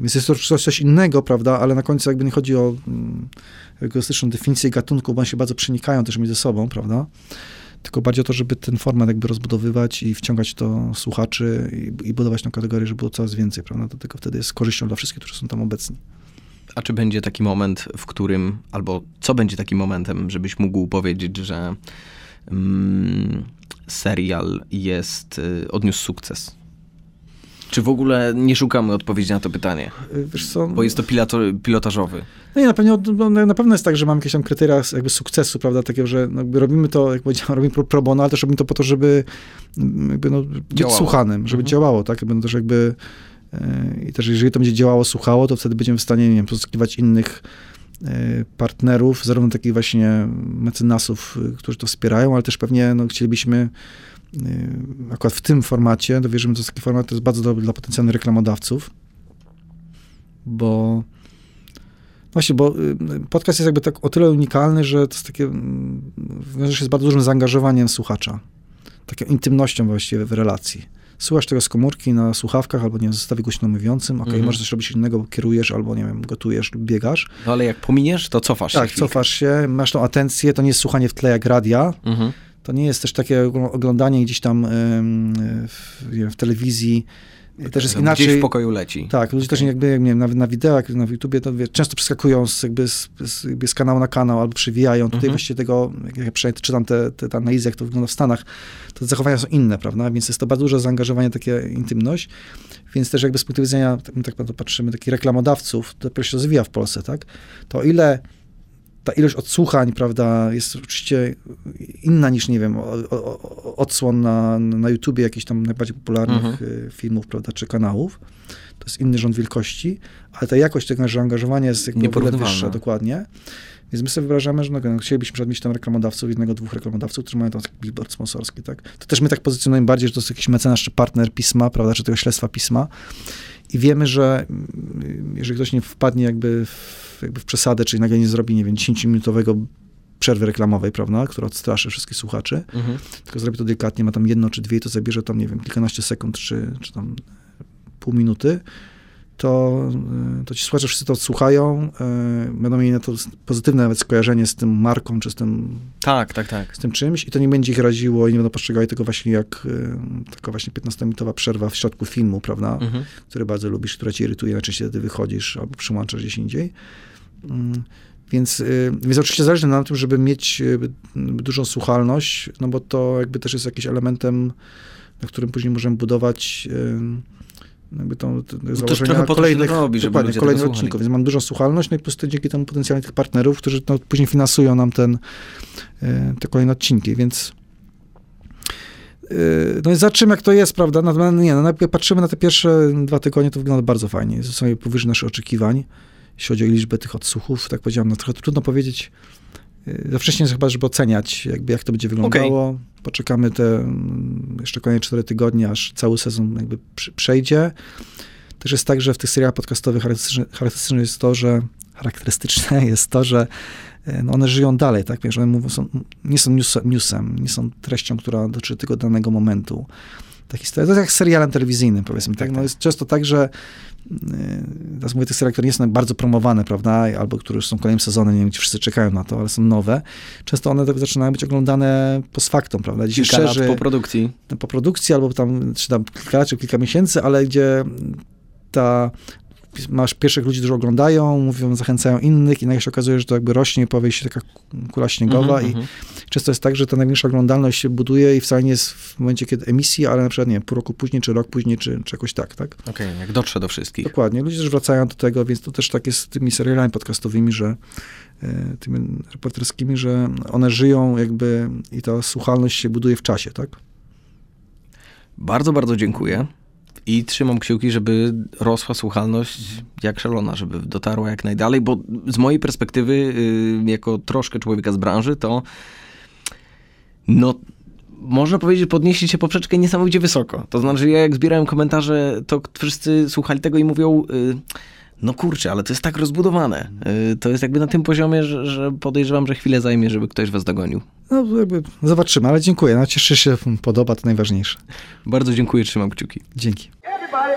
Więc jest to coś innego, prawda, ale na końcu jakby nie chodzi o egoistyczną definicję gatunku, bo one się bardzo przenikają też między sobą, prawda tylko bardziej o to, żeby ten format jakby rozbudowywać i wciągać to słuchaczy i, i budować tą kategorię, żeby było coraz więcej, prawda? Tylko wtedy jest korzyścią dla wszystkich, którzy są tam obecni. A czy będzie taki moment, w którym, albo co będzie takim momentem, żebyś mógł powiedzieć, że mm, serial jest, y, odniósł sukces? Czy w ogóle nie szukamy odpowiedzi na to pytanie? Wiesz co? Bo jest to piloto, pilotażowy. No i na pewno, no, na pewno jest tak, że mamy jakieś tam kryteria jakby sukcesu, prawda, takie, że no, robimy to, jak powiedziałem, robimy pro, pro bono, ale też robimy to po to, żeby jakby, no, być działało. słuchanym, żeby mhm. działało, tak? Jakby, no, też jakby e, i też jeżeli to będzie działało, słuchało, to wtedy będziemy w stanie, nie wiem, pozyskiwać innych e, partnerów, zarówno takich właśnie mecenasów, którzy to wspierają, ale też pewnie no, chcielibyśmy akurat w tym formacie, to wierzymy, że taki format to jest bardzo dobry dla potencjalnych reklamodawców, bo właśnie, bo y, podcast jest jakby tak o tyle unikalny, że to jest takie, mm, wiąże się z bardzo dużym zaangażowaniem słuchacza, taką intymnością właściwie w relacji. Słuchasz tego z komórki na słuchawkach, albo nie wiem, zestawie głośno mówiącym, okej, okay, możesz coś robić innego, bo kierujesz, albo nie wiem, gotujesz lub biegasz. No ale jak pominiesz, to cofasz tak, się. Tak, cofasz się, masz tą atencję, to nie jest słuchanie w tle jak radia, mhm to nie jest też takie oglądanie gdzieś tam w, w telewizji, też jest inaczej. Gdzieś w pokoju leci. Tak, ludzie okay. też jakby, jak nie wiem, na, na wideach, na YouTubie, to wie, często przeskakują z, jakby z, z, jakby z kanału na kanał albo przywijają. Tutaj -hmm. właściwie tego, jak ja przynajmniej czytam te, te, te analizy, jak to wygląda w Stanach, to zachowania są inne, prawda? Więc jest to bardzo duże zaangażowanie, takie intymność. Więc też jakby z punktu widzenia, tak, tak patrzymy, takich reklamodawców, to dopiero się rozwija w Polsce, tak? To ile ta ilość odsłuchań, prawda, jest oczywiście inna niż, nie wiem, odsłon na, na YouTubie jakichś tam najbardziej popularnych mhm. Y, filmów, prawda, czy kanałów. To jest inny rząd wielkości, ale ta jakość tego zaangażowania jest jakby o wyższa, dokładnie. Więc my sobie wyobrażamy, że no, no, chcielibyśmy mieć tam reklamodawców, jednego, dwóch reklamodawców, którzy mają tam billboard sponsorski, tak? To też my tak pozycjonujemy bardziej, że to jest jakiś mecenas czy partner pisma, prawda, czy tego śledztwa pisma. I wiemy, że mm, jeżeli ktoś nie wpadnie jakby w, jakby w przesadę, czyli nagle nie zrobi, nie wiem, 10-minutowego przerwy reklamowej, prawda, która odstraszy wszystkich słuchaczy, mhm. tylko zrobi to delikatnie, ma tam jedno czy dwie, to zabierze tam, nie wiem, kilkanaście sekund, czy, czy tam pół minuty, to, to ci słuchacze wszyscy to odsłuchają, y, będą mieli na to pozytywne nawet skojarzenie z tym marką, czy z tym... Tak, tak, tak. Z tym czymś i to nie będzie ich raziło i nie będą postrzegali tego właśnie jak y, taka właśnie 15-minutowa przerwa w środku filmu, prawda, mhm. który bardzo lubisz, która ci irytuje, najczęściej wtedy wychodzisz albo przyłączasz gdzieś indziej. Mm, więc, więc oczywiście zależy nam na tym, żeby mieć dużą słuchalność, no bo to jakby też jest jakimś elementem, na którym później możemy budować jakby tą, to założenia kolejnych, robi, dokładnie, kolejnych odcinków, więc mam dużą słuchalność, no i po prostu dzięki temu potencjalnie tych partnerów, którzy no, później finansują nam ten, e, te kolejne odcinki, więc no i zobaczymy, jak to jest, prawda? No, nie, no, jak patrzymy na te pierwsze dwa tygodnie, to wygląda bardzo fajnie. Sobie powyżej naszych oczekiwań, jeśli chodzi o liczbę tych odsłuchów. Tak powiedziałem, no trochę trudno powiedzieć, y, za wcześnie chyba, żeby oceniać, jakby jak to będzie wyglądało. Okay. Poczekamy te mm, jeszcze kolejne cztery tygodnie, aż cały sezon jakby przejdzie. Też jest tak, że w tych serialach podcastowych charakterystyczne jest to, że charakterystyczne [LAUGHS] jest to, że e, no one żyją dalej, tak? Wiesz, one mówią, są, nie są news, newsem, nie są treścią, która dotyczy tego danego momentu. Ta historia, to jest jak serialem telewizyjnym, powiedzmy. Tak, tak? No tak. jest często tak, że e, teraz mówię tych seriali, które nie są bardzo promowane, prawda, albo które już są kolejnym sezonem, nie wiem, czy wszyscy czekają na to, ale są nowe. Często one tak zaczynają być oglądane post factum, prawda, gdzie Kilka szerzy, po produkcji. Po produkcji, albo tam, czy tam kilka lat, czy kilka miesięcy, ale gdzie ta masz pierwszych ludzi, którzy oglądają, mówią, zachęcają innych i nagle się okazuje, że to jakby rośnie, powie się taka kula śniegowa mm -hmm, i -hmm. często jest tak, że ta największa oglądalność się buduje i wcale nie jest w momencie, kiedy emisji, ale na przykład, nie pół roku później, czy rok później, czy, czy jakoś tak, tak? Okej, okay, jak dotrze do wszystkich. Dokładnie. Ludzie też wracają do tego, więc to też tak jest z tymi serialami podcastowymi, że e, tymi reporterskimi, że one żyją jakby i ta słuchalność się buduje w czasie, tak? Bardzo, bardzo dziękuję. I trzymam kciuki, żeby rosła słuchalność jak szalona, żeby dotarła jak najdalej, bo z mojej perspektywy, y, jako troszkę człowieka z branży, to no można powiedzieć, podnieśli się poprzeczkę niesamowicie wysoko. To znaczy, ja jak zbierałem komentarze, to wszyscy słuchali tego i mówią, y, no kurczę, ale to jest tak rozbudowane. Y, to jest jakby na tym poziomie, że, że podejrzewam, że chwilę zajmie, żeby ktoś was dogonił. No jakby zobaczymy, ale dziękuję. No, cieszę się, podoba, to najważniejsze. Bardzo dziękuję, trzymam kciuki. Dzięki. Everybody